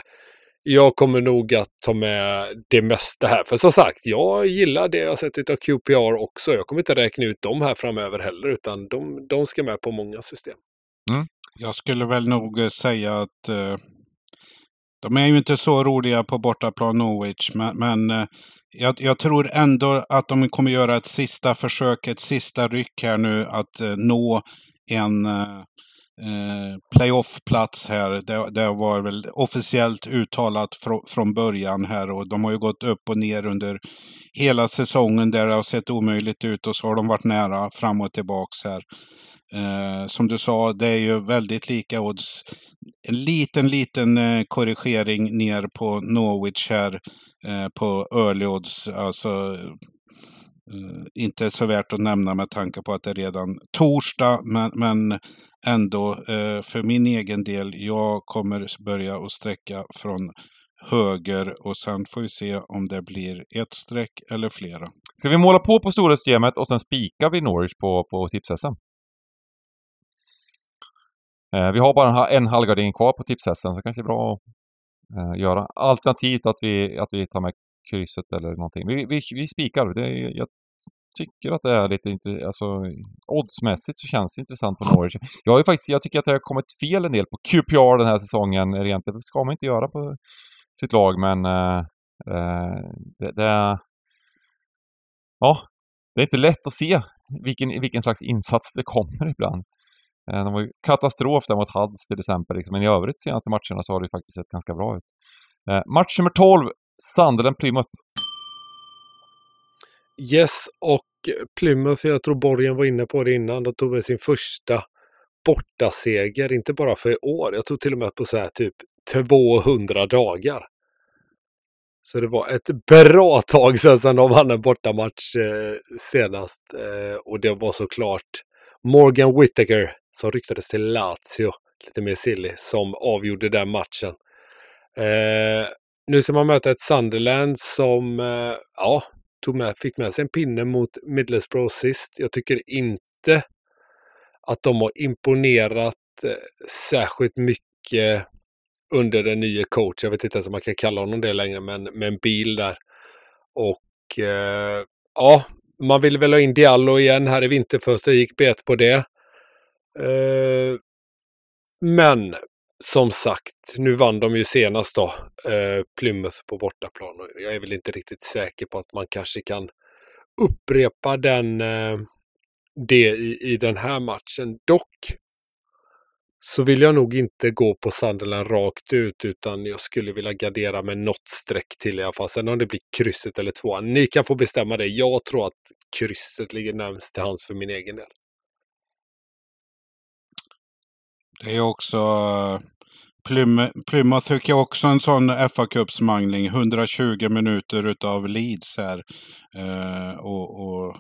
jag kommer nog att ta med det mesta här. För som sagt, jag gillar det jag sett av QPR också. Jag kommer inte räkna ut dem här framöver heller, utan de, de ska med på många system.
Mm. Jag skulle väl nog eh, säga att eh, de är ju inte så roliga på bortaplan Norwich, men, men eh, jag, jag, tror ändå att de kommer göra ett sista försök, ett sista ryck här nu att eh, nå en eh, eh, playoff-plats här. Det, det var väl officiellt uttalat fr från början här och de har ju gått upp och ner under hela säsongen där det har sett omöjligt ut och så har de varit nära fram och tillbaks här. Eh, som du sa, det är ju väldigt lika odds. En liten, liten eh, korrigering ner på Norwich här eh, på early odds. Alltså Eh, inte så värt att nämna med tanke på att det är redan torsdag, men, men ändå eh, för min egen del, jag kommer börja att sträcka från höger och sen får vi se om det blir ett streck eller flera.
Ska vi måla på på stora systemet och sen spikar vi Norwich på, på tips-SM? Eh, vi har bara en halvgardin kvar på tips-SM så kanske är bra att eh, göra. Alternativt att vi, att vi tar med krysset eller någonting. Vi, vi, vi spikar. Det, jag tycker att det är lite alltså oddsmässigt så känns det intressant på Norwich. Jag, har ju faktiskt, jag tycker att det har kommit fel en del på QPR den här säsongen rent. Det ska man inte göra på sitt lag men äh, det, det, ja, det är inte lätt att se vilken, vilken slags insats det kommer ibland. Eh, de var ju katastrof där mot Hads till exempel, liksom. men i övrigt senaste matcherna så har det faktiskt sett ganska bra ut. Eh, match nummer 12, Sandelen, Plymouth.
Yes, och Plymouth, jag tror Borgen var inne på det innan, de tog väl sin första bortaseger, inte bara för i år, jag tror till och med på så här typ 200 dagar. Så det var ett bra tag sedan de vann en bortamatch eh, senast. Eh, och det var såklart Morgan Whittaker som ryktades till Lazio, lite mer silly, som avgjorde den matchen. Eh, nu ska man möta ett Sunderland som, eh, ja, tog med, fick med sig en pinne mot Middlesbrough sist. Jag tycker inte att de har imponerat eh, särskilt mycket under den nya coach. Jag vet inte ens om man kan kalla honom det längre, men med en bil där. Och eh, ja, man vill väl ha in Diallo igen här i vinterfönstret, gick bet på det. Eh, men som sagt, nu vann de ju senast då, eh, Plymouth på bortaplan. Jag är väl inte riktigt säker på att man kanske kan upprepa den, eh, det i, i den här matchen. Dock så vill jag nog inte gå på Sunderland rakt ut utan jag skulle vilja gardera med något streck till i alla fall. Sen om det blir krysset eller tvåan. Ni kan få bestämma det. Jag tror att krysset ligger närmst till hands för min egen del.
Det är också eh, Plym- Plymouth fick jag också en sån fa cupsmangling 120 minuter utav Leeds här. Eh, och, och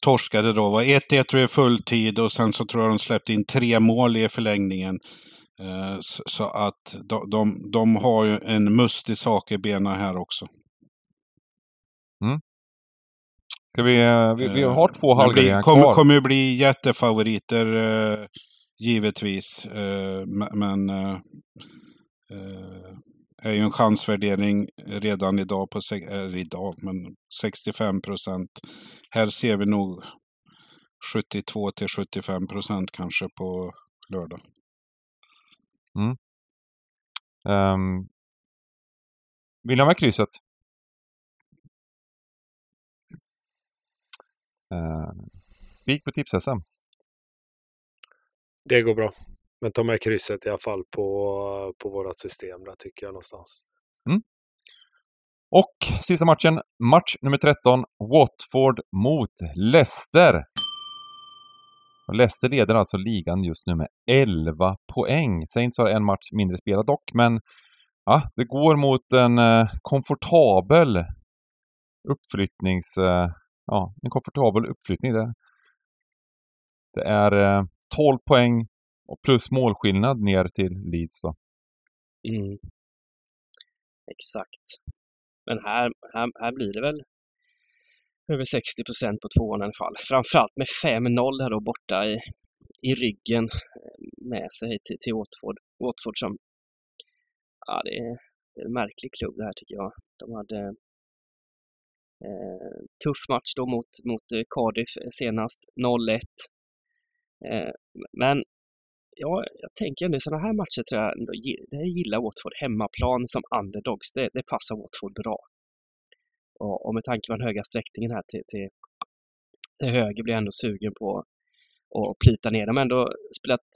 torskade då. var 1-1 tror jag i fulltid och sen så tror jag de släppte in tre mål i förlängningen. Eh, så, att de, de, de har ju en mustig sak i benen här också.
Ska vi, eh, vi, vi har två
Men blir-
halvgarderingar
kommer,
kvar.
kommer ju bli jättefavoriter eh, givetvis. Eh, men eh, eh, är ju en chansvärdering redan idag på, eller idag, men 65 procent. Här ser vi nog 72 till 75 procent kanske på lördag.
Um, vill ni ha med krysset? Uh, spik på tips-SM.
Det går bra. Men ta med krysset i alla fall på, på vårt system där tycker jag någonstans. Mm.
Och sista matchen, match nummer 13, Watford mot Leicester. Och Leicester leder alltså ligan just nu med 11 poäng. Saints har en match mindre spelad dock, men ja, det går mot en eh, komfortabel uppflyttnings... Eh, ja, en komfortabel uppflyttning. Det, det är eh, 12 poäng och plus målskillnad ner till Leeds. Då.
Mm. Exakt. Men här, här, här blir det väl över 60 procent på tvåan i alla fall. Framförallt med 5-0 här då borta i, i ryggen eh, med sig till, till Watford. Watford som, ja det är, det är en märklig klubb det här tycker jag. De hade eh, tuff match då mot, mot eh, Cardiff eh, senast, 0-1. Eh, men ja, jag tänker ändå i sådana här matcher tror jag ändå, det gillar Watford. Hemmaplan som underdogs, det, det passar Watford bra. Och, och med tanke på den höga sträckningen här till, till, till höger blir jag ändå sugen på att plita ner dem. Ändå spelat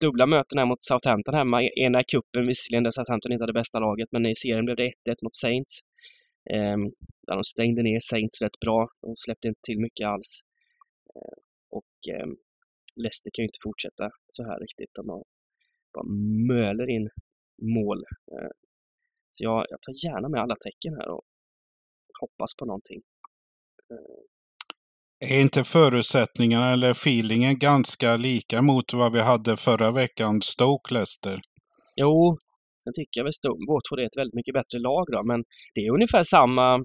dubbla möten här mot Southampton hemma. E, ena i cupen visserligen där Southampton inte hade bästa laget, men i serien blev det 1-1 mot Saints. Ehm, där de stängde ner Saints rätt bra. De släppte inte till mycket alls. Ehm, och ehm, Leicester kan ju inte fortsätta så här riktigt. De har, bara möler in mål. Eh, Så jag, jag tar gärna med alla tecken här och hoppas på någonting.
Är inte förutsättningarna eller feelingen ganska lika mot vad vi hade förra veckan, Stoke-Leicester?
Jo, sen tycker jag väl Watford är ett väldigt mycket bättre lag då, men det är ungefär samma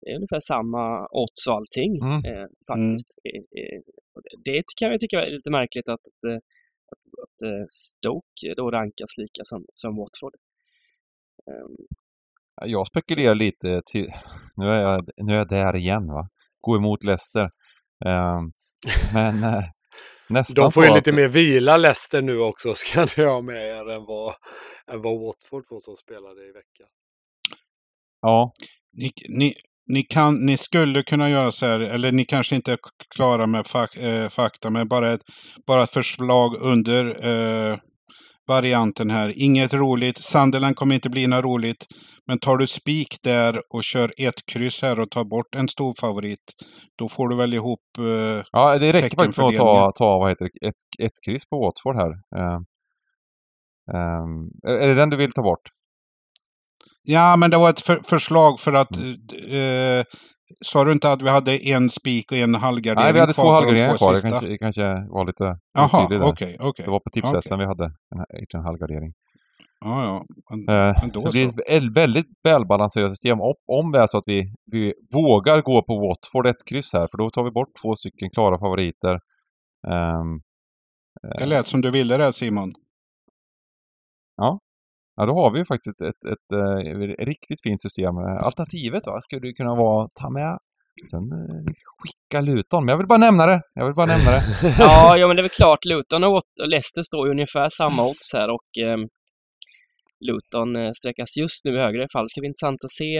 det är ungefär samma odds och allting
Mm.
eh, faktiskt. Eh, eh, och det, kan jag tycka är lite märkligt att, eh, att, att eh, Stoke då rankas lika som, som Watford. Ehm,
Jag spekulerar lite till... Nu är jag, nu är jag där igen va. Gå emot Leicester. Ehm, men eh, nästan
De får ju
så
lite
att-
mer vila Leicester nu också, ska ni ha med er, än vad, än vad Watford får som spelade i veckan.
Ja,
Ni, ni, ni, kan, ni skulle kunna göra så här, eller ni kanske inte är klara med fak, eh, fakta, men bara ett, bara ett förslag under eh, varianten här. Inget roligt. Sunderland kommer inte bli något roligt. Men tar du spik där och kör ett kryss här och tar bort en stor favorit, då får du väl ihop... Eh,
ja det räcker faktiskt med att ta, ta vad heter det, ett, ett kryss på Watford här. Ehm, ehm, är det den du vill ta bort?
Ja, men det var ett för, förslag för att... Eh, sa du inte att vi hade en spik och en halvgardering
Nej, vi hade två halvgarderingar kvar. Det kanske, kanske var lite
Jaha,
otydlig där.
okej, okej.
Det var på tips
Okej.
vi hade en, en halvgardering.
Ja, ja. Men,
Eh, så det är
så.
ett väl- väldigt välbalanserat system. Om, om det är så att vi, vi vågar gå på Watford ett kryss här, för då tar vi bort två stycken klara favoriter. Ehm,
det lät som du ville det Simon
ja, då har vi ju faktiskt ett, ett, eh, riktigt fint system. Alternativet va, skulle ju kunna vara ta med sen eh, skicka Luton. Men jag vill bara nämna det. Jag vill bara nämna det.
Ja, ja, men det är väl klart. Luton och Leicester står ju ungefär samma odds här och ehm, eh, Luton sträckas just nu högre. I fall ska bli intressant att se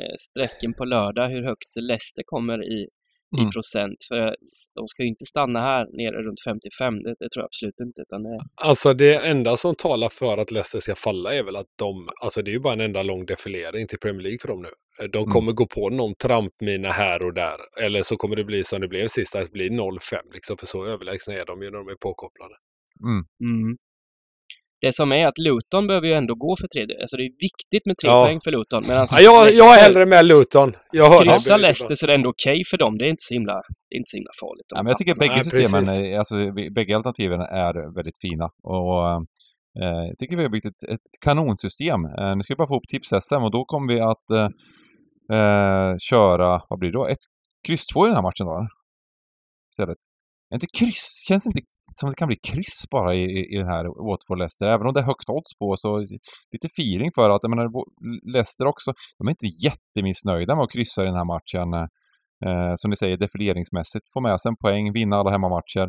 eh, sträcken på lördag, hur högt Leicester kommer i, i
Mm.
procent. För de ska ju inte stanna här nere runt 55, det, det tror jag absolut inte. Utan det,
Alltså det enda som talar för att Leicester ska falla är väl att de, alltså det är ju bara en enda lång defilering till Premier League för dem nu. Eh, De
Mm.
kommer gå på någon trampmina här och där. Eller så kommer det bli som det blev sist, att det blir 0-5 liksom, för så överlägsna är de ju när de är påkopplade.
Mm.
Det som är att Luton behöver ju ändå gå för tre. Alltså det är viktigt med tre
Ja.
poäng för Luton. Medan
Ja, jag, jag är hellre med Luton. Jag hör det.
Kryssar Leicester så är det ändå okej för dem. Det är inte så himla, det är inte så himla farligt.
Ja, men jag tycker
tappar.
bägge systemen,
precis.
är- alltså bägge alternativen är väldigt fina. Och eh, jag tycker vi har byggt ett, ett kanonsystem. Eh, nu ska vi bara få ihop tips-SM och då kommer vi att eh, eh, köra, vad blir det då? Ett kryss två i den här matchen då? Istället. Inte kryss, känns inte som det kan bli kryss bara i, i, i den här Watford-Leicester. Även om det är högt odds på så lite feeling för att, jag menar, Leicester också, de är inte jättemissnöjda med att kryssa i den här matchen. Eh, som ni säger, defileringsmässigt. Få med sig en poäng, vinna alla hemmamatcher.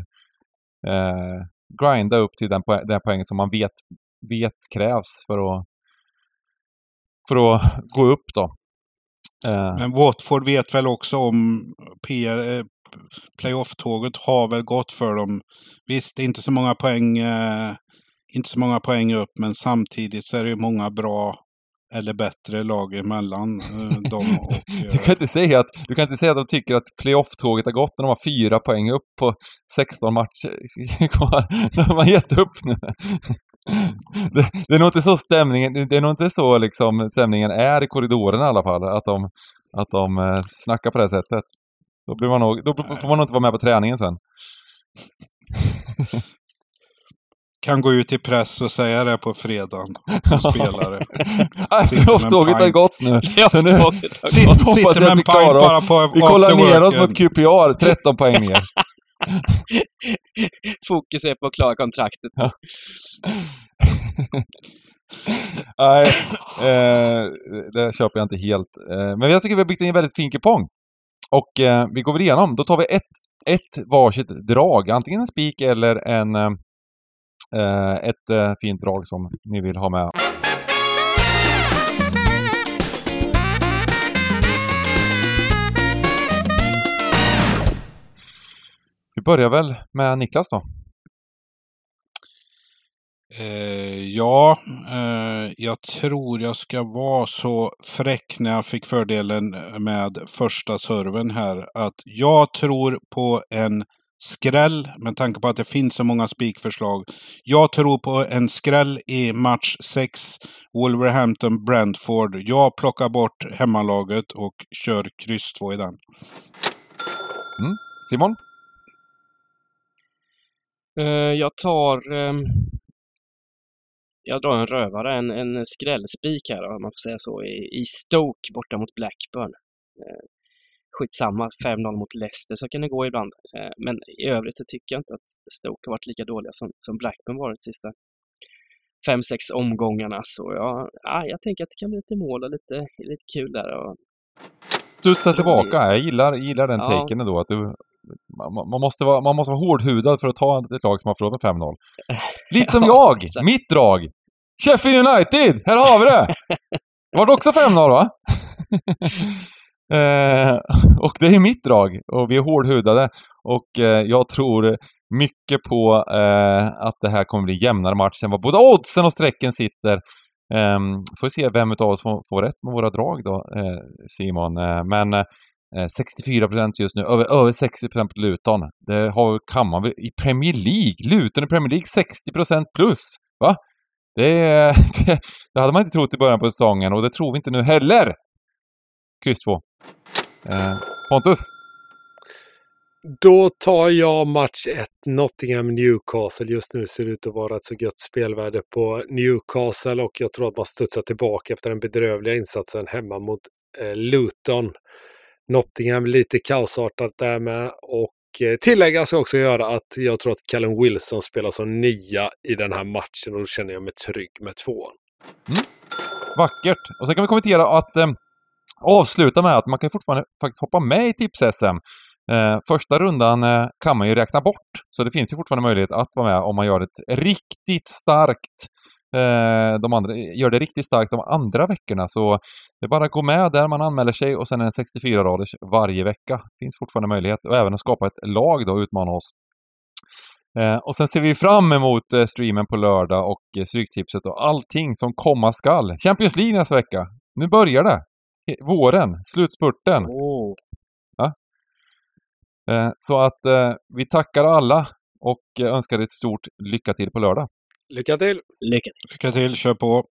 Eh, grinda upp till den, poäng, den poängen som man vet, vet krävs för att, för att gå upp då. Eh.
Men Watford vet väl också om eh, playoff-tåget har väl gått för dem. Visst, inte så många poäng, eh, inte så många poäng upp, men samtidigt så är det många bra eller bättre lag emellan eh, dem. Och,
Du
eh,
kan, inte säga att, du kan inte säga att de tycker att playoff-tåget har gått när de har fyra poäng upp på 16 matcher kvar. De har gett upp nu. Det, det är nog inte så stämningen, det är nog inte så liksom stämningen är i korridoren i alla fall. Att de, att de eh, snackar på det sättet. Då, blir man nog, då får man nog inte vara med på träningen sen.
kan gå ut i press och säga det på fredagen som spelare. Sitter
Playoff-tåget har gått nu. Så nu
sitter
jag
med en
vi
pint bara på
vi kollar ner oss
afterworken.
mot QPR, 13 poäng ner.
Fokus är på att klara kontraktet.
Nej, eh, det köper jag inte helt. Eh, men jag tycker vi har byggt en väldigt fin kupong. Och eh, vi går väl igenom. Då tar vi ett, ett varsitt drag. Antingen en spik eller en, eh, eh ett eh, fint drag som ni vill ha med. Vi börjar väl med Niklas då.
Eh, ja, eh, jag tror jag ska vara så fräck när jag fick fördelen med första serven här att jag tror på en skräll med tanke på att det finns så många spikförslag. Jag tror på en skräll i match 6 Wolverhampton-Brentford. Jag plockar bort hemmalaget och kör kryss 2 i den.
Simon?
Eh, jag tar... ehm, jag drar en rövare, en, en skrällspik här om man får säga så, i, i Stoke borta mot Blackburn. Eh, skitsamma, 5-0 mot Leicester så kan det gå ibland. Eh, men i övrigt så tycker jag inte att Stoke har varit lika dåliga som, som Blackburn varit sista 5-6 omgångarna. Så jag, ja, jag tänker att det kan bli lite mål och lite, lite kul där. Och,
Studsa tillbaka. Jag gillar, gillar den
Ja.
taken ändå. Att du, man, måste vara, man måste vara hårdhudad för att ta ett lag som har förlorat med 5-0. Lite som
Ja,
jag! Mitt drag! Sheffield United! Här har vi det! Det var också 5-0 va? eh, och det är mitt drag. Och vi är hårdhudade. Och eh, jag tror mycket på eh, att det här kommer bli jämnare match än vad både oddsen och strecken sitter. Um, får vi se vem av oss får, får rätt med våra drag då, eh, Simon. Eh, men eh, Eh, 64 procent just nu, över, över 60 procent på Luton. Det har, kan man väl i Premier League? Luton i Premier League 60 procent plus! Va? Det, det, det hade man inte trott i början på säsongen och det tror vi inte nu heller! Kryss 2. Eh, Pontus?
Då tar jag match 1, Nottingham-Newcastle. Just nu ser det ut att vara ett så gött spelvärde på Newcastle och jag tror att man studsar tillbaka efter den bedrövliga insatsen hemma mot eh, Luton. Nottingham lite kaosartat där med och eh, tillägga ska också göra att jag tror att Callum Wilson spelar som nia i den här matchen och då känner jag mig trygg med tvåan. Mm.
Vackert! Och sen kan vi kommentera att eh, avsluta med att man kan fortfarande faktiskt hoppa med i Tips-SM. Eh, första rundan eh, kan man ju räkna bort, så det finns ju fortfarande möjlighet att vara med om man gör ett riktigt starkt eh, de andra, gör det riktigt starkt de andra veckorna. Så det är bara att gå med där man anmäler sig och sen är det 64 raders varje vecka. Det finns fortfarande möjlighet och även att skapa ett lag då och utmana oss. Eh, och sen ser vi fram emot eh, streamen på lördag och eh, Stryktipset och allting som komma skall. Champions League nästa vecka. Nu börjar det. Våren, slutspurten.
oh,
Eh, så att eh, vi tackar alla och eh, önskar ett stort lycka till på lördag.
Lycka till!
Lycka till!
Lycka till, kör på!